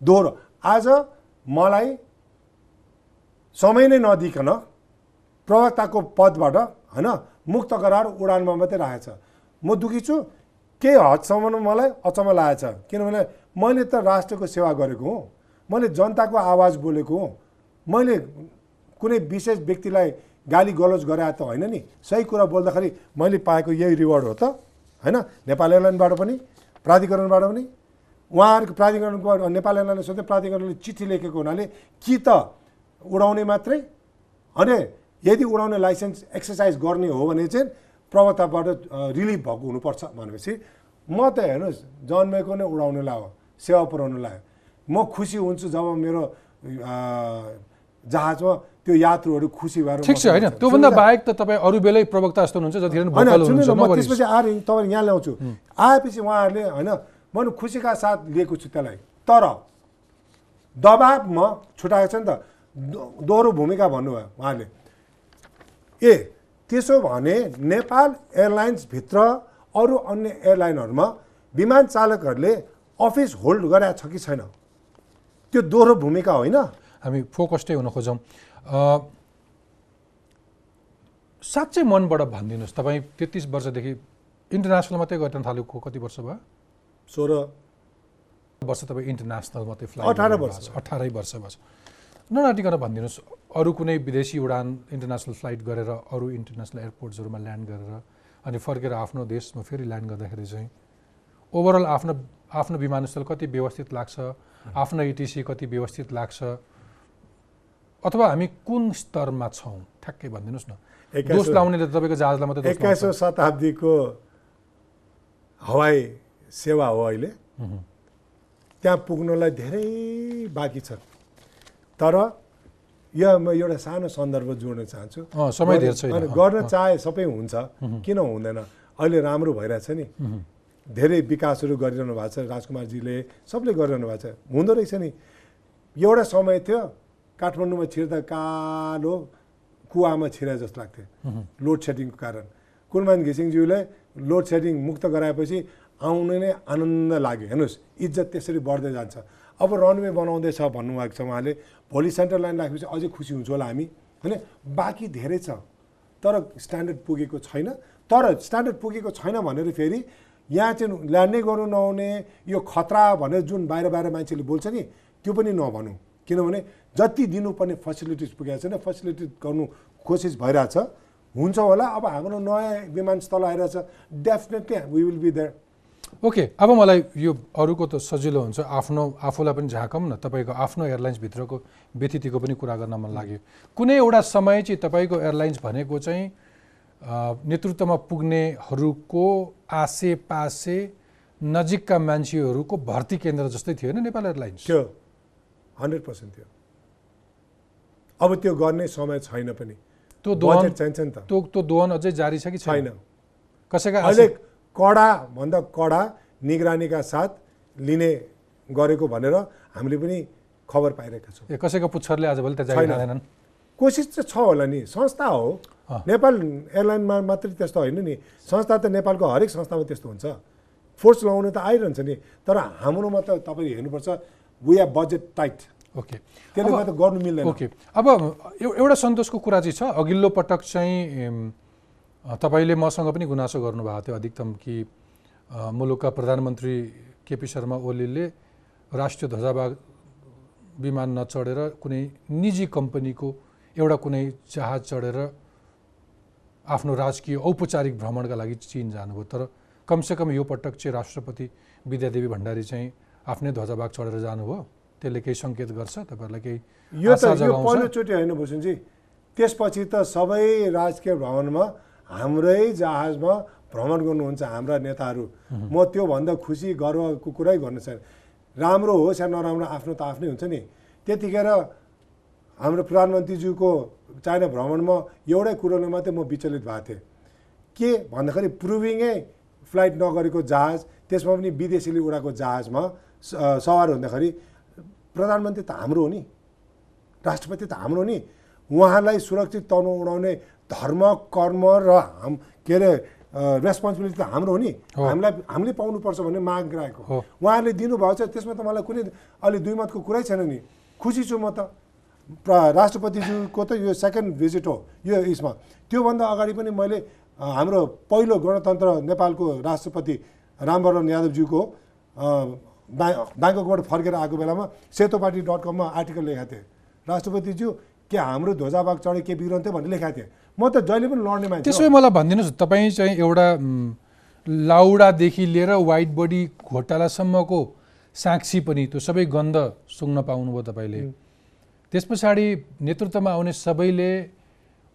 B: दोहोरो। आज मलाई समय नै नदिकन प्रवक्ताको पदबाट होइन मुक्त गराएर उडानमा मात्रै राखेको छ म दुखी छु। केही हदसम्म मलाई अचम्म लागेको छ किनभने मैले त राष्ट्रको सेवा गरेको हुँ। मैले जनताको आवाज बोलेको हुँ। मैले कुनै विशेष व्यक्तिलाई गाली गलोज गराए त होइन नि। सही कुरा बोल्दाखेरि मैले पाएको यही रिवार्ड हो त होइन? नेपाल एयरलाइनबाट पनि प्राधिकरणबाट पनि। उहाँहरूको प्राधिकरणको नेपाल एयरलाइनले सोध्दै प्राधिकरणले चिठी लेखेको हुनाले कि त उडाउने मात्रै? अनि यदि उडाउने लाइसेन्स एक्सर्साइज गर्ने हो भने चाहिँ प्रवक्ताबाट रिलिभ भएको हुनुपर्छ भनेपछि म त हेर्नुहोस् जन्मेको नै उडाउनुलाई हो। सेवा पुऱ्याउनुलाई हो। म खुसी हुन्छु जब मेरो जहाजमा त्यो यात्रुहरू खुसी भएर
A: ठिक छ होइन। त्योभन्दा बाहेक त तपाईँ अरू बेलै प्रवक्ता जस्तो हुनुहुन्छ जतिखेर
B: न म। त्यसपछि आएर तपाईँ यहाँ ल्याउँछु आएपछि उहाँहरूले होइन मैले खुसीका साथ लिएको छु त्यसलाई तर दबाबमा छुट्याएको छ नि त दोहोरो भूमिका भन्नुभयो उहाँले ए त्यसो भने नेपाल एयरलाइन्सभित्र अरू अन्य एयरलाइनहरूमा विमान चालकहरूले अफिस होल्ड गरेका छ कि छैन? त्यो दोहोरो भूमिका होइन?
A: हामी फोकस्टै हुन खोजौँ। साँच्चै मनबाट भनिदिनुहोस्। तपाईँ तेत्तिस वर्षदेखि इन्टरनेसनल मात्रै गर्न थालेको कति वर्ष भयो?
B: सोह्र।
A: वर्ष तपाईँ इन्टरनेसनल मात्रै फ्लाइ
B: 18 वर्ष।
A: अठारै वर्ष भयो। ननाटिकन भनिदिनुहोस्। अरू कुनै विदेशी उडान इन्टरनेसनल फ्लाइट गरेर अरू इन्टरनेसनल एयरपोर्ट्सहरूमा ल्यान्ड गरेर अनि फर्केर आफ्नो देशमा फेरि ल्यान्ड गर्दाखेरि चाहिँ ओभरअल आफ्नो आफ्नो विमानस्थल कति व्यवस्थित लाग्छ आफ्नो इटिसी कति व्यवस्थित लाग्छ अथवा हामी कुन स्तरमा छौँ? ठ्याक्कै भनिदिनुहोस् न। दोष लाउनेले तपाईँको जहाजलाई मात्रै
B: एक्काइसौँ। शताब्दीको हवाई सेवा हो अहिले। त्यहाँ पुग्नलाई धेरै बाँकी छ। तर यहाँ म एउटा सानो सन्दर्भ जोड्न चाहन्छु।
A: समय धेर छैन।
B: गर्न चाहे सबै हुन्छ किन हुँदैन? अहिले राम्रो भइरहेछ नि। धेरै विकासहरू गरिरहनु भएको छ। राजकुमारजीले सबले गरिरहनु भएको छ। हुँदो रहेछ नि। एउटा समय थियो काठमाडौँमा छिर्दा कालो कुवामा छिरे जस्तो लाग्थ्यो लोड सेडिङको कारण। कुलमान घिसिङज्यूले लोड सेडिङ मुक्त गराएपछि आउनु नै आनन्द लाग्यो। हेर्नुहोस् इज्जत त्यसरी बढ्दै जान्छ। अब रनवे बनाउँदैछ भन्नुभएको छ उहाँले। भोलि सेन्ट्रल लाइन राखेपछि अझै खुसी हुन्छौँ होला हामी। होइन बाँकी धेरै छ। तर स्ट्यान्डर्ड पुगेको छैन। तर स्ट्यान्डर्ड पुगेको छैन भनेर फेरि यहाँ चाहिँ ल्यान्डै गर्नु नहुने यो खतरा भनेर जुन बाहिर बाहिर मान्छेले बोल्छ नि त्यो पनि नभनौँ। किनभने जति दिनुपर्ने फेसिलिटिज पुगेको छैन फेसिलिटी गर्नु कोसिस भइरहेछ। हुन्छ होला अब हाम्रो नयाँ विमानस्थल आइरहेछ। Definitely we will be there
A: okay अब मलाई यो अरूको त सजिलो हुन्छ। आफ्नो आफूलाई पनि झाकौँ न। तपाईँको आफ्नो एयरलाइन्सभित्रको व्यतिथिको पनि कुरा गर्न मन लाग्यो। कुनै एउटा समय चाहिँ तपाईँको एयरलाइन्स भनेको चाहिँ नेतृत्वमा पुग्नेहरूको आसे पासे नजिकका मान्छेहरूको भर्ती केन्द्र जस्तै थियो होइन नेपाल एयरलाइन्स?
B: थियो हन्ड्रेड पर्सेन्ट थियो। अब त्यो गर्ने समय छैन पनि।
A: त्यो दोहन
B: चाहिन्छ नि त।
A: त्यो त्यो दोहन अझै जारी छ कि
B: छैन?
A: कसैका
B: अहिले
A: आशा-
B: कडा भन्दा कडा निगरानीका साथ लिने गरेको भनेर हामीले पनि खबर पाइरहेका छौँ।
A: ए, कसैको पुच्छरले आजभोलि त
B: छैन। कोसिस चाहिँ छ होला नि। संस्था हो। नेपाल एयरलाइनमा मात्रै त्यस्तो होइन नि। संस्था त नेपालको हरेक संस्थामा त्यस्तो हुन्छ। फोर्स लगाउनु त आइरहन्छ नि। तर हाम्रोमा त तपाईँले हेर्नुपर्छ we are budget tight
A: okay.
B: त्यसले गर्दा गर्नु मिल्दैन।
A: ओके। अब एउ- एउटा सन्तोषको कुरा चाहिँ छ। अघिल्लो पटक चाहिँ तपाईँले मसँग पनि गुनासो गर्नुभएको थियो अधिकतम कि मुलुकका प्रधानमन्त्री केपी शर्मा ओलीले राष्ट्रिय ध्वजाबाग विमान नचढेर कुनै निजी कम्पनीको एउटा कुनै जहाज चढेर आफ्नो राजकीय औपचारिक भ्रमणका लागि चिन जानुभयो। तर कमसेकम यो पटक चाहिँ राष्ट्रपति विद्यादेवी भण्डारी चाहिँ आफ्नै ध्वजाबाग चढेर जानुभयो। त्यसले केही सङ्केत गर्छ तपाईँहरूलाई केही
B: यो त? पहिलोचोटि होइन भूषणजी त्यसपछि त सबै राजकीय भ्रमणमा हाम्रै जहाजमा भ्रमण गर्नुहुन्छ हाम्रा नेताहरू। म त्योभन्दा खुसी गर्वको कुरै गर्नु छैन। राम्रो होस् या नराम्रो आफ्नो त आफ्नै हुन्छ नि। त्यतिखेर हाम्रो प्रधानमन्त्रीज्यूको चाइना भ्रमणमा एउटै कुरोले मात्रै म विचलित भएको थिएँ। के भन्दाखेरि प्रुभिङै फ्लाइट नगरेको जहाज त्यसमा पनि विदेशीले उडाएको जहाजमा सवार हुँदाखेरि प्रधानमन्त्री त हाम्रो हो नि राष्ट्रपति त हाम्रो नि। उहाँलाई सुरक्षित तर्नु उडाउने धर्म कर्म र हाम के अरे रेस्पोन्सिबिलिटी त हाम्रो हो नि। हामीलाई हामीले पाउनुपर्छ भन्ने माग राखेको। उहाँहरूले दिनुभएको छ त्यसमा त मलाई कुनै अहिले दुई मतको कुरै छैन नि। खुसी छु म त। राष्ट्रपतिज्यूको त यो सेकेन्ड भिजिट हो यो यसमा त्योभन्दा अगाडि पनि मैले हाम्रो पहिलो गणतन्त्र नेपालको राष्ट्रपति रामवरण यादवज्यूको ब्या ब्याङ्ककबाट फर्केर आएको बेलामा सेतो पार्टी डट कममा आर्टिकल लेखाएको थिएँ। राष्ट्रपतिज्यू के हाम्रो ध्वजाबाग चढे के बिग्रन्थ्यो भनेर लेखाएको थिएँ। म त जहिले पनि लड्ने मान्छे
A: त्यसो। भए मलाई भनिदिनुहोस् तपाईँ चाहिँ एउटा लाउडादेखि लिएर वाइट बडी घोटालासम्मको साक्षी पनि त्यो सबै गन्ध सुङ्न पाउनुभयो तपाईँले। त्यस पछाडि नेतृत्वमा आउने सबैले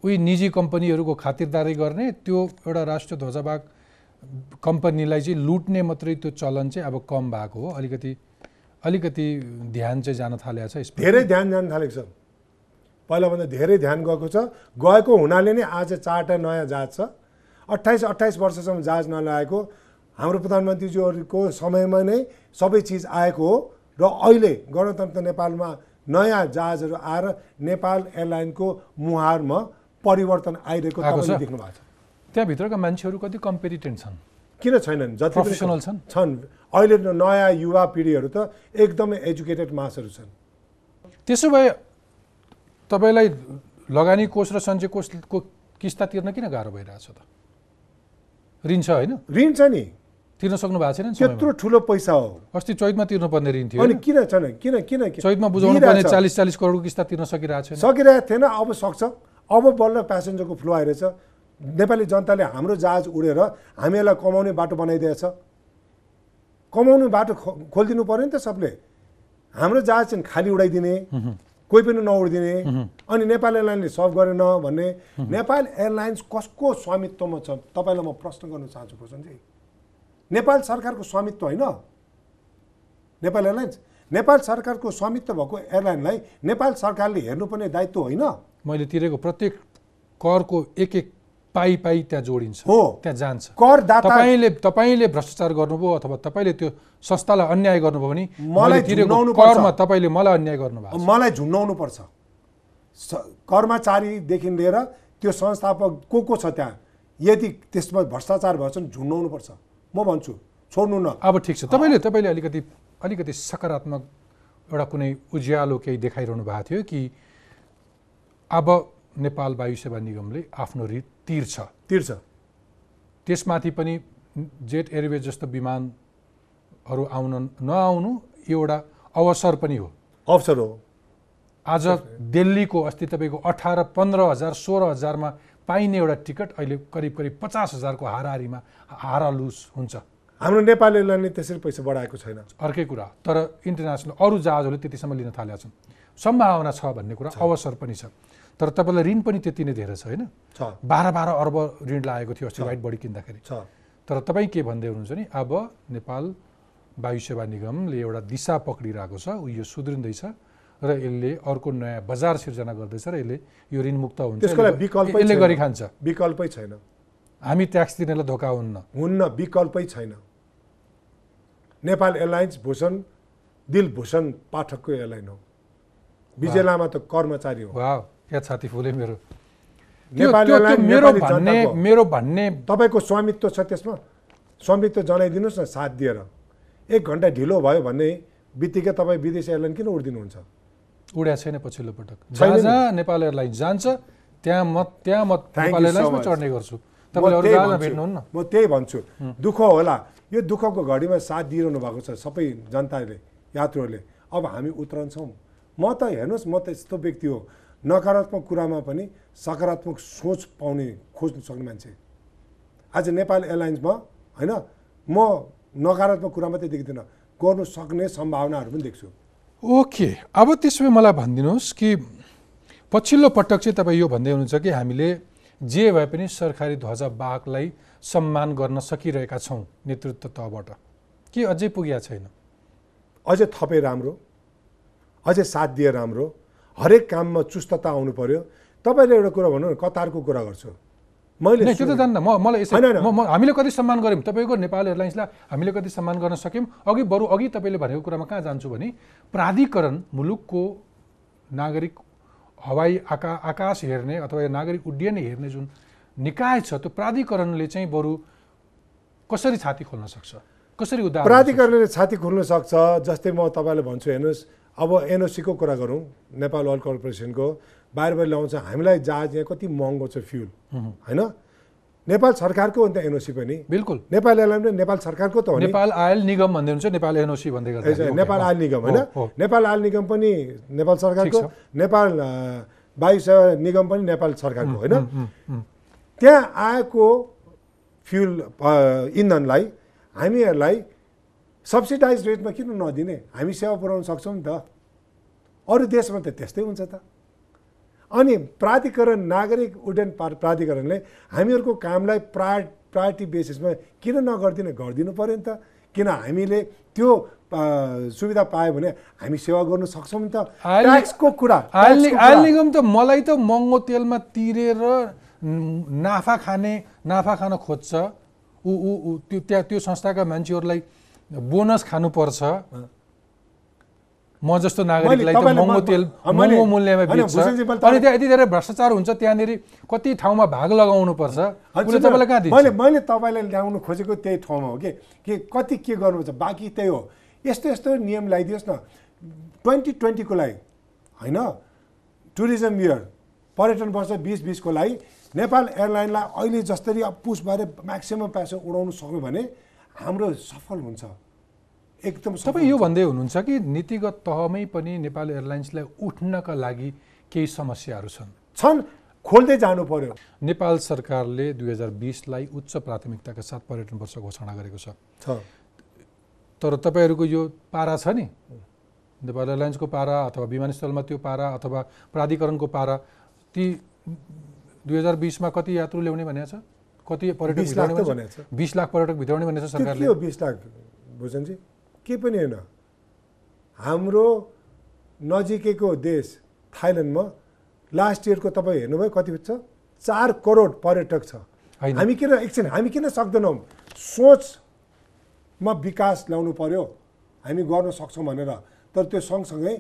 A: उही निजी कम्पनीहरूको खातिरदारी गर्ने त्यो एउटा राष्ट्रिय ध्वजाबाग कम्पनीलाई चाहिँ लुट्ने मात्रै त्यो चलन चाहिँ अब कम भएको हो। अलिकति अलिकति ध्यान चाहिँ जान थालेको छ
B: धेरै ध्यान जान थालेको छ। पहिलाभन्दा धेरै ध्यान गएको छ। गएको हुनाले नै आज चारवटा नयाँ जहाज छ। अट्ठाइस अट्ठाइस वर्षसम्म जहाज नलाएको हाम्रो प्रधानमन्त्रीज्यूहरूको समयमा नै सबै चिज आएको हो। र अहिले गणतन्त्र नेपालमा नयाँ जहाजहरू आएर नेपाल एयरलाइनको मुहारमा परिवर्तन आइरहेको? तपाईँले देख्नु भएको छ।
A: त्यहाँभित्रका मान्छेहरू कति कम्पिटेन्ट छन्?
B: किन छैनन्? जति
A: प्रोफेसनल छन्?
B: छन्। अहिले नयाँ युवा पिँढीहरू त एकदमै एजुकेटेड मासहरू छन्।
A: त्यसो भए तपाईँलाई लगानी कोष र सञ्चय कोषको किस्ता तिर्न किन गाह्रो भइरहेछ त? ऋण छ होइन?
B: ऋण छ नि।
A: तिर्न सक्नु भएको छैन?
B: त्यत्रो ठुलो पैसा हो।
A: अस्ति चैतमा तिर्नुपर्ने ऋण थियो
B: अनि? किन छैन किन किन
A: चैतमा बुझाउनु पर्ने। चालिस चालिस करोडको किस्ता तिर्न सकिरहेको छैन।
B: सकिरहेको थिएन अब सक्छ। अब बल्ल प्यासेन्जरको फ्लो आइरहेछ। नेपाली जनताले हाम्रो जहाज उडेर हामीहरूलाई कमाउने बाटो बनाइदिएछ। कमाउने बाटो खो खोलिदिनु पऱ्यो नि त सबले। हाम्रो जहाज चाहिँ खाली उडाइदिने कोही पनि नउडिदिने। अनि नेपाल एयरलाइनले सल्भ गरेन भन्ने। नेपाल एयरलाइन्स कसको स्वामित्वमा छ? तपाईँलाई म प्रश्न गर्न चाहन्छु प्रसन्नजी नेपाल सरकारको स्वामित्व होइन? नेपाल एयरलाइन्स नेपाल सरकारको स्वामित्व भएको एयरलाइनलाई नेपाल सरकारले हेर्नुपर्ने दायित्व होइन?
A: मैले तिरेको प्रत्येक करको एक एक पाइ पाइ त्यहाँ जोडिन्छ।
B: हो।
A: त्यहाँ जान्छ।
B: करदाता
A: तपाईँले तपाईँले भ्रष्टाचार गर्नुभयो अथवा तपाईँले त्यो संस्थालाई अन्याय गर्नुभयो भने
B: मलाई
A: मैले तिरेको। करमा तपाईँले मलाई अन्याय गर्नुभएको छ।
B: मलाई झुन्डाउनु पर्छ कर्मचारीदेखि लिएर त्यो संस्थापक को को छ त्यहाँ? यदि त्यसमा भ्रष्टाचार भएछ भने झुन्डाउनु पर्छ म भन्छु छोड्नु न।
A: अब ठिक छ। तपाईँले तपाईँले अलिकति अलिकति सकारात्मक एउटा कुनै उज्यालो केही देखाइरहनु भएको थियो कि अब नेपाल वायु सेवा निगमले आफ्नो ऋण तिर्छ?
B: तिर्छ।
A: त्यसमाथि पनि जेट एयरवेज जस्तो विमानहरू आउन नआउनु एउटा अवसर पनि हो।
B: अवसर हो।
A: आज दिल्लीको अस्ति तपाईँको अठार पन्ध्र हजार सोह्र हजारमा पाइने एउटा टिकट अहिले करिब करिब पचास हजारको हाराहारीमा हारालुस हुन्छ।
B: हाम्रो नेपाल एयरलाइनले त्यसरी पैसा बढाएको छैन।
A: अर्कै कुरा तर इन्टरनेसनल अरू जहाजहरूले त्यतिसम्म लिन थालेका छन्। सम्भावना छ भन्ने कुरा अवसर पनि छ। तर तपाईँलाई ऋण पनि त्यति नै धेरै छ होइन? बाह्र बाह्र अर्ब ऋण लागेको थियो अस्ति वाइट बडी किन्दाखेरि। तर तपाईँ के भन्दै हुनुहुन्छ नि अब नेपाल वायु सेवा निगमले एउटा दिशा पक्रिरहेको छ ऊ यो सुध्रिँदैछ। र यसले अर्को नयाँ बजार सिर्जना गर्दैछ र यसले यो ऋणमुक्त हुन्छ। यसले-
B: विकल्पै
A: यसले
B: छैन।
A: गरी खान्छ
B: विकल्पै छैन।
A: हामी ट्याक्स दिनेलाई धोका हुन्न।
B: हुन्न विकल्पै छैन। नेपाल एयरलाइन्स भूषण दिलभूषण पाठकको एयरलाइन हो। विजय लामा त कर्मचारी हो।
A: वा क्या छाती फुले मेरो। मेरो भन्ने मेरो भन्ने
B: तपाईँको स्वामित्व छ त्यसमा? स्वामित्व जनाइदिनुहोस् न साथ दिएर। एक घन्टा ढिलो भयो भने बित्तिकै तपाईँ विदेश एयरलाइन किन उड्दिनुहुन्छ?
A: उड्या छैन पछिल्लो पटक। जहाँ। जहाँ नेपाल एयरलाइन्स जान्छ त्यहाँ म त्यहाँ म नेपाल एयरलाइन्समा. चढ्ने गर्छु। तपाईँले। भेट्नुहुन्न।
B: म त्यही भन्छु। दुःख होला। यो दुःखको घडीमा साथ दिइरहनु भएको छ सबै जनताले यात्रुहरूले। अब हामी उत्रन्छौँ म त हेर्नुहोस् म त यस्तो व्यक्ति हो। नकारात्मक कुरामा पनि सकारात्मक सोच पाउने खोज्नु सक्ने मान्छे। आज नेपाल एयरलाइन्समा होइन? म नकारात्मक कुरा मात्रै देख्दिनँ। गर्नु सक्ने सम्भावनाहरू पनि देख्छु।
A: ओके अब त्यसो भए मलाई भनिदिनुहोस् कि पछिल्लो पटक चाहिँ तपाईँ यो भन्दै हुनुहुन्छ कि हामीले जे भए पनि सरकारी ध्वजावाहकलाई सम्मान गर्न सकिरहेका छौँ नेतृत्व तहबाट। के अझै पुगेका छैन?
B: अझै थपे राम्रो अझै साथ दिए राम्रो हरेक काममा चुस्तता आउनु पर्यो। तपाईँले एउटा कुरा भन्नु न कतारको कुरा गर्छु? मैले
A: त्यो त जान्न म मलाई हामीले कति सम्मान गऱ्यौँ? तपाईँको नेपाल एयरलाइन्सलाई हामीले कति सम्मान गर्न सक्यौँ? अघि बरु अघि तपाईँले भनेको कुरामा कहाँ जान्छु भने प्राधिकरण मुलुकको नागरिक हवाई आका आकाश हेर्ने अथवा नागरिक उड्डयन हेर्ने जुन निकाय छ त्यो प्राधिकरणले चाहिँ बरु कसरी छाती खोल्न सक्छ? कसरी उदाहरण
B: प्राधिकरणले छाती खोल्न सक्छ जस्तै म तपाईँलाई भन्छु हेर्नुहोस् अब एनओसीको कुरा गरौँ नेपाल ओइल कर्पोरेसनको। बाहिर बाहिर ल्याउँछ। हामीलाई जहाज यहाँ कति महँगो छ फ्युल। होइन? नेपाल सरकारको हो नि त एनओसी पनि।
A: बिल्कुल।
B: नेपाल एयरलाइन पनि नेपाल सरकारको त हो
A: नेपाल आयल निगम भन्दै हुन्छ नेपाल एनओसी भन्दै गर्दा।
B: नेपाल आयल निगम होइन? नेपाल आयल निगम पनि नेपाल सरकारको। नेपाल वायु सेवा निगम पनि नेपाल सरकारको होइन? त्यहाँ आएको फ्युल इन्धनलाई हामीहरूलाई सब्सिडाइज रेटमा किन नदिने? हामी सेवा पुऱ्याउन सक्छौँ नि त। अरू देशमा त त्यस्तै हुन्छ त। अनि प्राधिकरण नागरिक उड्डयन प्राधिकरणले हामीहरूको कामलाई प्रा प्रायोरिटी बेसिसमा किन नगरिदिने गरिदिनु पऱ्यो नि त? किन हामीले त्यो सुविधा पायो भने हामी सेवा गर्नु सक्छौँ नि त? ट्याक्सको कुरा
A: आयल। निगम त मलाई त महँगो तेलमा तिरेर नाफा खाने नाफा खान खोज्छ। ऊ ऊ त्यो त्यहाँ त्यो संस्थाका मान्छेहरूलाई बोनस खानुपर्छ। म जस्तो नागरिकलाई त महँगो तेल
B: मैले-
A: महँगो मूल्यमा बेच्छ।
B: मैले
A: अनि त्यहाँ यति धेरै भ्रष्टाचार हुन्छ त्यहाँनिर कति ठाउँमा भाग लगाउनु पर्छ
B: हजुर,
A: उसले तपाईँलाई कहाँ
B: मैले
A: दिन्छ?
B: मैले तपाईँलाई ल्याउनु खोजेको त्यही ठाउँमा हो कि? कि कति के गर्नुपर्छ? बाँकी त्यही हो। यस्तो यस्तो नियम ल्याइदियोस् न। ट्वेन्टी ट्वेन्टीको लागि होइन? टुरिज्म इयर पर्यटन वर्ष बिस बिसको लागि नेपाल एयरलाइनलाई अहिले जसरी अब पुस भएर म्याक्सिमम् पैसा उडाउनु सक्यो भने हाम्रो सफल हुन्छ। एकदम
A: तपाईँ यो। भन्दै हुनुहुन्छ कि नीतिगत तहमै पनि नेपाल एयरलाइन्सलाई उठ्नका लागि केही समस्याहरू छन्?
B: छन्। खोल्दै जानु पर्यो।
A: नेपाल सरकारले दुई हजार बिसलाई उच्च प्राथमिकताका साथ पर्यटन वर्ष घोषणा गरेको छ। तर तपाईँहरूको यो पारा छ नि? नेपाल एयरलाइन्सको पारा अथवा विमानस्थलमा त्यो पारा अथवा प्राधिकरणको पारा ती दुई हजार बिसमा कति यात्रु ल्याउने भनेको छ? कति पर्यटक
B: बिस लाख
A: पर्यटक भित्राउने भनेको छ सरकारले?
B: बिस लाख। भूषणजी के पनि होइन। हाम्रो नजिकैको देश थाइल्यान्डमा लास्ट इयरको तपाईँ हेर्नुभयो कति छ? चार करोड पर्यटक छ। हामी किन एकछिन हामी किन सक्दैनौँ? सोचमा विकास ल्याउनु पर्यो। हामी गर्न सक्छौँ भनेर। तर त्यो सँगसँगै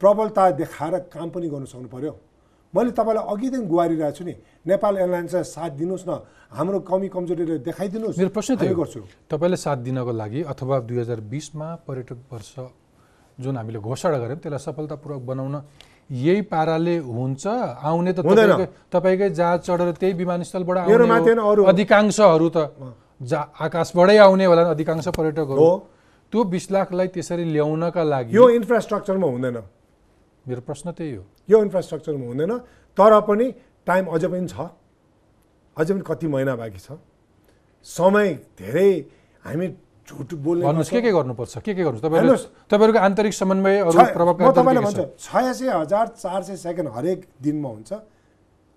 B: प्रबलता देखाएर काम पनि गर्नु सक्नु पर्यो। मैले तपाईँलाई अघिदेखि गुहारिरहेको छु नि। नेपाल एयरलाइन्सलाई साथ दिनुहोस् न। हाम्रो कमी कमजोरीले देखाइदिनुहोस्।
A: मेरो प्रश्न त्यही
B: गर्छु।
A: तपाईँले साथ दिनको लागि अथवा दुई हजार बिसमा पर्यटक वर्ष जुन हामीले घोषणा गऱ्यौँ त्यसलाई सफलतापूर्वक बनाउन यही पाराले हुन्छ। आउने त। तपाईँकै जहाज चढेर त्यही विमानस्थलबाट आउने। अधिकांशहरू त जा आकाशबाटै आउने होला अधिकांश पर्यटकहरू। त्यो बिस लाखलाई त्यसरी ल्याउनका लागि
B: यो इन्फ्रास्ट्रक्चरमा हुँदैन।
A: मेरो प्रश्न त्यही हो।
B: यो इन्फ्रास्ट्रक्चरमा हुँदैन तर पनि टाइम अझै पनि छ। अझै पनि कति महिना बाँकी छ। समय धेरै हामी झुट बोल्ने
A: भन्नुहोस् के। के गर्नुपर्छ? के के गर्नुहोस् तपाईँहरू। तपाईँहरूको आन्तरिक समन्वय
B: तपाईँलाई भन्छु? छयासी हजार चार सय सेकेन्ड हरेक दिनमा हुन्छ।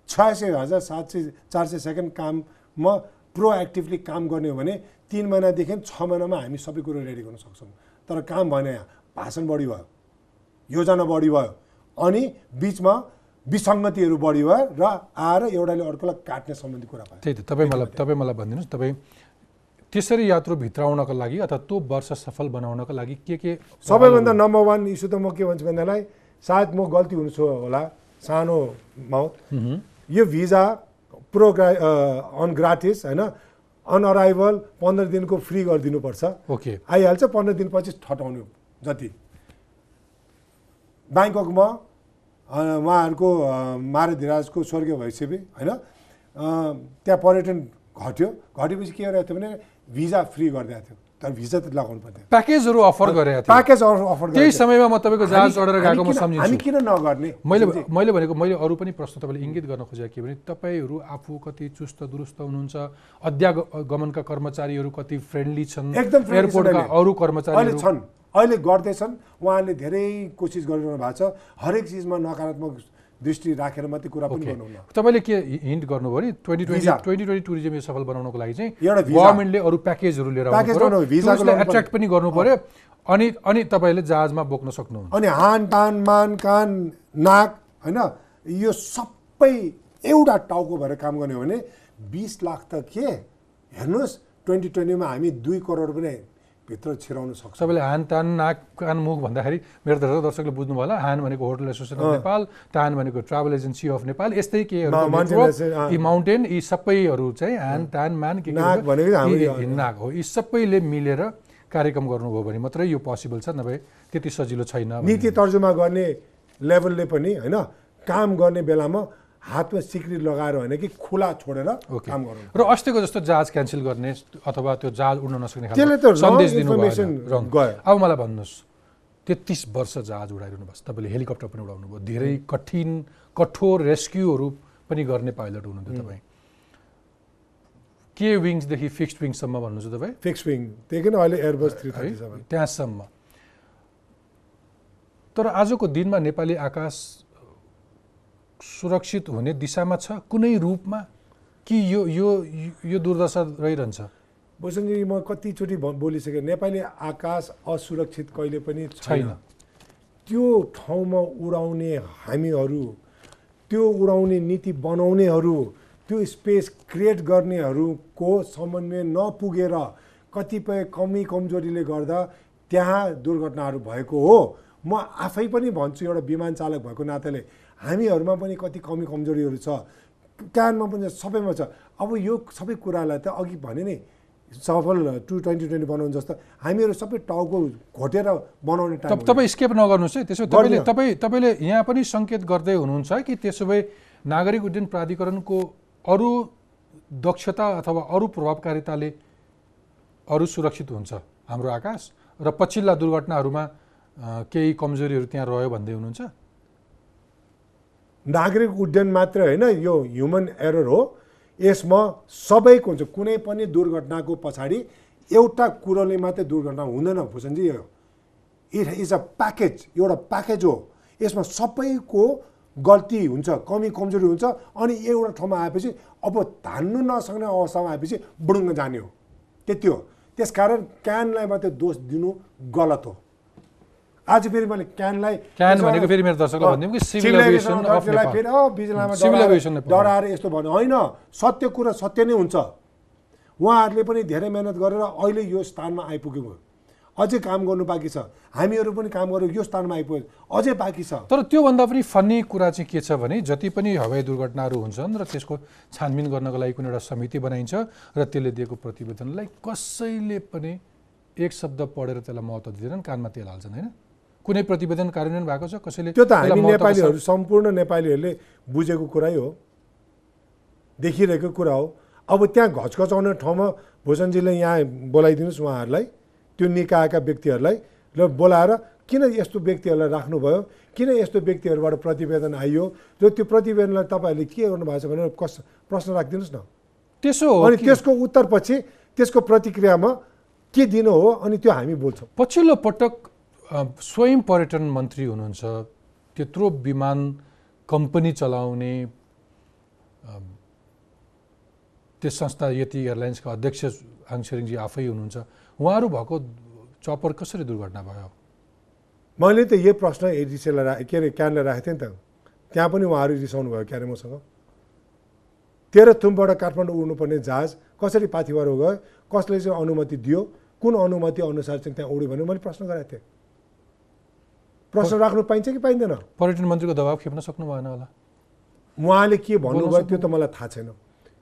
B: छयासी हजार सात सय चार सय सेकेन्ड काममा प्रोएक्टिभली काम गर्ने हो भने तिन महिनादेखि छ महिनामा हामी सबै कुरो रेडी गर्न सक्छौँ। तर काम भएन यहाँ। भाषण बढी भयो। योजना बढी भयो। अनि बिचमा विसङ्गतिहरू बढी भयो र आएर एउटाले अर्कोलाई काट्ने सम्बन्धी कुरा भयो।
A: त्यही त तपाईँ मलाई तपाईँ मलाई भनिदिनुहोस् तपाईँ त्यसरी यात्रु भित्राउनको लागि अथवा त्यो वर्ष सफल बनाउनको लागि के के
B: सबैभन्दा नम्बर वान इस्यु त म के भन्छु भन्दालाई सायद म गल्ती हुन्छु होला सानो माउथ। यो भिजा प्रोग्रा अन ग्राटिस होइन अन अराइभल पन्ध्र दिनको फ्री गरिदिनुपर्छ।
A: ओके।
B: आइहाल्छ पन्ध्र दिनपछि ठटाउनु जति। ब्याङ्ककमा उहाँहरूको अ, महारधिराजको स्वर्गीय भइसके होइन? त्यहाँ पर्यटन घट्यो। घटेपछि के गरिरहेको थियो भने भिजा फ्री गरिदिएको थियो। तर भिजा त लगाउनु पर्थ्यो
A: प्याकेजहरू अफर गरेका थिए।
B: प्याकेज अफर
A: त्यही
B: गरेको थियो।
A: समयमा म तपाईँको जहाज चढेर गएको म
B: किन- हामी
A: सम्झिन्छु
B: किन नगर्ने?
A: मैले? मैले भनेको मैले अरू पनि प्रश्न तपाईँले इङ्गित गर्न खोजेको के भने तपाईँहरू आफू कति चुस्त दुरुस्त हुनुहुन्छ? अध्यागमनका कर्मचारीहरू कति फ्रेन्डली छन्?
B: एकदम
A: एयरपोर्टका। अरू कर्मचारीहरू
B: छन्। अहिले गर्दैछन्। उहाँहरूले धेरै कोसिस गरिरहनु भएको छ। हरेक चिजमा नकारात्मक दृष्टि राखेर मात्रै कुरा पनि गर्नुहुन्न।
A: तपाईँले के हिन्ट गर्नुभयो नि? Twenty twenty. Twenty twenty tourism यो सफल बनाउनको लागि चाहिँ
B: एउटा।
A: गभर्मेन्टले अरू प्याकेजहरू लिएर एट्र्याक्ट पनि। गर्नु पर्यो अनि अनि तपाईँले जहाजमा बोक्न सक्नुहुन्छ।
B: अनि हान टान मान कान नाक होइन? यो सबै एउटा टाउको भएर काम गर्ने हो भने बिस लाख त के? हेर्नुहोस् ट्वेन्टी ट्वेन्टीमा हामी दुई करोड पनि भित्र छिराउन सक्छौँ
A: सबैले हान तान नाक कान मुख भन्दाखेरि मेरो त दर्शकले बुझ्नु होला हान भनेको होटल एसोसिएसन अफ नेपाल तान भनेको ट्राभल एजेन्सी अफ नेपाल यस्तै के। यी माउन्टेन यी सबैहरू चाहिँ हान तान मान के
B: नाक
A: हो यी सबैले मिलेर कार्यक्रम गर्नुभयो भने मात्रै यो पोसिबल छ नभए त्यति सजिलो छैन।
B: नीति तर्जुमा गर्ने लेभलले पनि होइन काम गर्ने बेलामा हातमा सिक्री लगाएर होइन कि खुला छोडेर काम गर्नु
A: र अस्तिको जस्तो जहाज क्यान्सल गर्ने अथवा त्यो जहाज उड्न नसक्ने
B: त्यसले त
A: सन्देश
B: गयो।
A: अब मलाई भन्नुहोस् तेत्तिस वर्ष जहाज उडाइरहनु भएको छ तपाईँले हेलिकप्टर पनि उडाउनु भयो। धेरै कठिन कठोर रेस्क्युहरू पनि गर्ने पाइलट हुनुहुन्थ्यो तपाईँ। के विङ्सदेखि फिक्स्ड विङ्ससम्म भन्नुहुन्छ तपाईँ?
B: फिक्स विङ त्यही किन अहिले एयरबस थ्री
A: त्यहाँसम्म। तर आजको दिनमा नेपाली आकाश सुरक्षित हुने दिशामा छ? कुनै रूपमा? कि यो यो यो दुर्दशा रहिरहन्छ?
B: भूषणजी म कतिचोटि बोलिसकेँ नेपाली आकाश असुरक्षित कहिले पनि छैन। त्यो ठाउँमा उडाउने हामीहरू त्यो उडाउने नीति बनाउनेहरू त्यो स्पेस क्रिएट गर्नेहरूको समन्वय नपुगेर कतिपय कमी कमजोरीले गर्दा त्यहाँ दुर्घटनाहरू भएको हो। म आफै पनि भन्छु एउटा विमान चालक भएको नाताले हामीहरूमा पनि कति कमी कमजोरीहरू छ। कानमा पनि सबैमा छ। अब यो सबै कुरालाई त अघि भने नि सफल टु ट्वेन्टी ट्वेन्टी बनाउनु जस्तो हामीहरू सबै टाउको घोटेर बनाउने टाइम
A: तप- तपाईँ स्केप नगर्नुहोस् है। त्यसो भए तपाईँले। तपाईँ तपाईँले यहाँ पनि सङ्केत गर्दै हुनुहुन्छ कि त्यसो भए नागरिक उड्डयन प्राधिकरणको अरू दक्षता अथवा अरू प्रभावकारिताले अरू सुरक्षित हुन्छ? हाम्रो आकाश र पछिल्ला दुर्घटनाहरूमा केही कमजोरीहरू त्यहाँ रह्यो भन्दै हुनुहुन्छ?
B: नागरिक उड्डयन मात्र होइन यो ह्युमन एरर हो। यसमा सबैको हुन्छ कुनै पनि दुर्घटनाको पछाडि एउटा कुरोले मात्रै दुर्घटना हुँदैन भूषणजी। यो इट इज अ प्याकेज एउटा प्याकेज हो। यसमा सबैको गल्ती हुन्छ कमी कमजोरी हुन्छ अनि एउटा ठाउँमा आएपछि अब धान्नु नसक्ने अवस्थामा आएपछि बुडुङ्ग जाने हो। त्यति हो। त्यसकारण क्यानलाई मात्रै दोष दिनु गलत हो। आज फेरि मैले क्यानलाई
A: क्यान भनेको फेरि मेरो दर्शकलाई भनिदिउँ कि सिभिल
B: फेरि अँ, बिजुलीमा
A: सिभिल।
B: डराएर यस्तो भन्यो होइन। सत्य कुरा सत्य नै हुन्छ। उहाँहरूले पनि धेरै मेहनत गरेर अहिले यो स्थानमा आइपुग्यो। अझै काम गर्नु बाँकी छ। हामीहरू पनि काम गरेर यो स्थानमा आइपुग्यो अझै बाँकी छ।
A: तर त्योभन्दा पनि फन्नी कुरा चाहिँ के छ भने जति पनि हवाई दुर्घटनाहरू हुन्छन् र त्यसको छानबिन गर्नको लागि कुनै एउटा समिति बनाइन्छ र त्यसले दिएको प्रतिवेदनलाई कसैले पनि एक शब्द पढेर त्यसलाई महत्त्व दिँदैनन् कानमा तेल हाल्छन् होइन? कुनै प्रतिवेदन कार्यान्वयन भएको छ? कसैले
B: त्यो त हामी नेपालीहरू सम्पूर्ण नेपालीहरूले बुझेको कुरै हो। देखिरहेको कुरा हो। अब त्यहाँ घचघचाउने ठाउँमा भूषणजीले यहाँ बोलाइदिनुहोस् उहाँहरूलाई त्यो निकायका व्यक्तिहरूलाई ल बोलाएर किन यस्तो व्यक्तिहरूलाई राख्नुभयो? किन यस्तो व्यक्तिहरूबाट प्रतिवेदन आइयो? र त्यो प्रतिवेदनलाई तपाईँहरूले के गर्नुभएको छ भनेर कस प्रश्न राखिदिनुहोस् न।
A: त्यसो हो
B: अनि त्यसको उत्तरपछि त्यसको प्रतिक्रियामा के दिनु हो अनि त्यो हामी बोल्छौँ।
A: पछिल्लो पटक स्वयं पर्यटन मन्त्री हुनुहुन्छ त्यत्रो विमान कम्पनी चलाउने त्यस संस्था यति एयरलाइन्सका अध्यक्ष हाङछेरिङजी आफै हुनुहुन्छ उहाँहरू भएको चपर कसरी दुर्घटना भयो?
B: मैले त यही प्रश्न एडिसीलाई रा के अरे क्यानलाई राखेको थिएँ नि त। त्यहाँ पनि उहाँहरू रिसाउनु भयो क्यारे मसँग। तेह्रथुमबाट काठमाडौँ उड्नुपर्ने जहाज कसरी पाथिभर गयो कसले चाहिँ अनुमति दियो कुन अनुमति अनुसार चाहिँ त्यहाँ उड्यो भने मैले प्रश्न गरेको थिएँ। प्रश्न राख्नु पाइन्छ कि पाइँदैन?
A: पर्यटन मन्त्रीको दबाब खेप्न सक्नु भएन होला।
B: उहाँले के भन्नुभयो त्यो त मलाई थाहा छैन।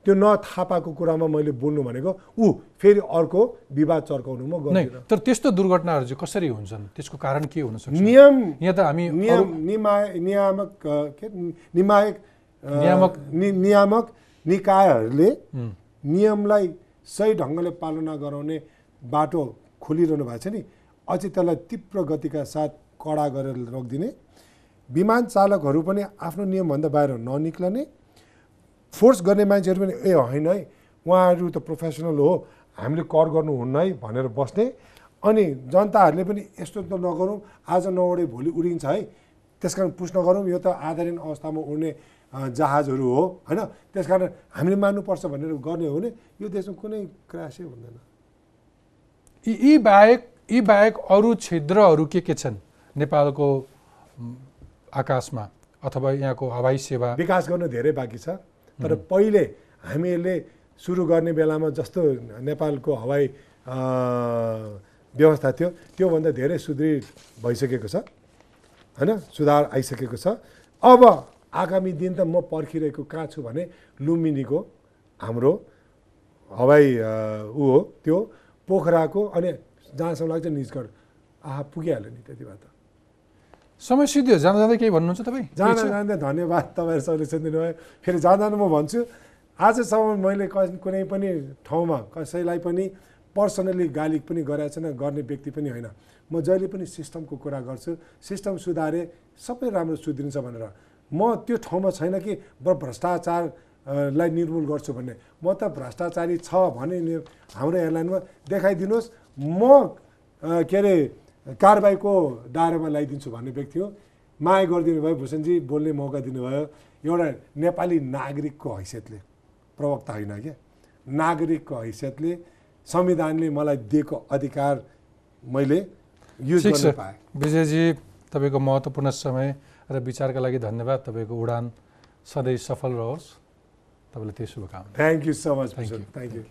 B: त्यो नथाहा पाएको कुरामा मैले बोल्नु भनेको ऊ फेरि अर्को विवाद चर्काउनु म गर्दिनँ।
A: तर त्यस्तो दुर्घटनाहरू चाहिँ कसरी हुन्छन्? त्यसको कारण के हुन सक्छ?
B: नियम
A: यहाँ त हामी
B: नियम निमाय नियामक के निमायक
A: नियामक-
B: नियामक निकायहरूले। नियमलाई सही ढङ्गले पालना गराउने बाटो खोलिरहनु भएको छ नि। अझै त्यसलाई तीव्र गतिका साथ कडा गरेर रोकिदिने। विमान चालकहरू पनि आफ्नो नियमभन्दा बाहिर ननिक्लने। फोर्स गर्ने मान्छेहरू पनि ए होइन है उहाँहरू त प्रोफेसनल हो हामीले कर गर्नुहुन्न है भनेर बस्ने। अनि जनताहरूले पनि यस्तो त नगरौँ आज नउडे भोलि उडिन्छ है त्यस कारण पुस नगरौँ यो त आधारहीन अवस्थामा उड्ने जहाजहरू हो होइन। त्यस कारण हामीले मान्नुपर्छ भनेर गर्ने हो भने यो देशमा कुनै क्रासै हुँदैन।
A: यी बाहेक यी बाहेक अरू छिद्रहरू के के छन्? नेपालको आकाशमा अथवा यहाँको हवाई सेवा।
B: विकास गर्न धेरै बाँकी छ तर पहिले हामीहरूले सुरु गर्ने बेलामा जस्तो नेपालको हवाई व्यवस्था थियो त्योभन्दा धेरै सुदृढ भइसकेको छ होइन? सुधार आइसकेको छ। अब आगामी दिन त म पर्खिरहेको कहाँ छु भने लुम्बिनीको हाम्रो हवाई ऊ हो त्यो पोखराको अनि जहाँसम्म लाग्छ निजगढ। आहा पुगिहाल्यो नि त्यति भए त।
A: समय सिद्धियो। जाँदा जाँदै केही भन्नुहुन्छ तपाईँ?
B: जाँदा? जाँदा धन्यवाद तपाईँहरू सल्युसन दिनुभयो फेरि जाँदा म भन्छु आजसम्म मैले कुनै पनि ठाउँमा कसैलाई पनि पर्सनली गाली पनि गरेको छैन गर्ने व्यक्ति पनि होइन। म जहिले पनि सिस्टमको कुरा गर्छु सिस्टम सुधारे सबै राम्रो सुध्रिन्छ भनेर। म त्यो ठाउँमा छैन कि ब- भ्रष्टाचार अ, लाई निर्मूल गर्छु भन्ने। म त भ्रष्टाचारी छ भने हाम्रो एयरलाइनमा देखाइदिनुहोस्। म के अरे कारबाहीको दायरामा ल्याइदिन्छु भन्ने व्यक्ति हो। माया गरिदिनु भयो भूषणजी बोल्ने मौका दिनुभयो। एउटा नेपाली नागरिकको हैसियतले प्रवक्ता होइन क्या? नागरिकको हैसियतले संविधानले मलाई दिएको अधिकार मैले युज गर्न पाएँ।
A: विजयजी तपाईँको महत्त्वपूर्ण समय र विचारका लागि धन्यवाद। तपाईँको उडान सधैँ सफल रहोस्। तपाईँलाई त्यही शुभकामना।
B: Thank you so much
A: Thank you.
B: Thank you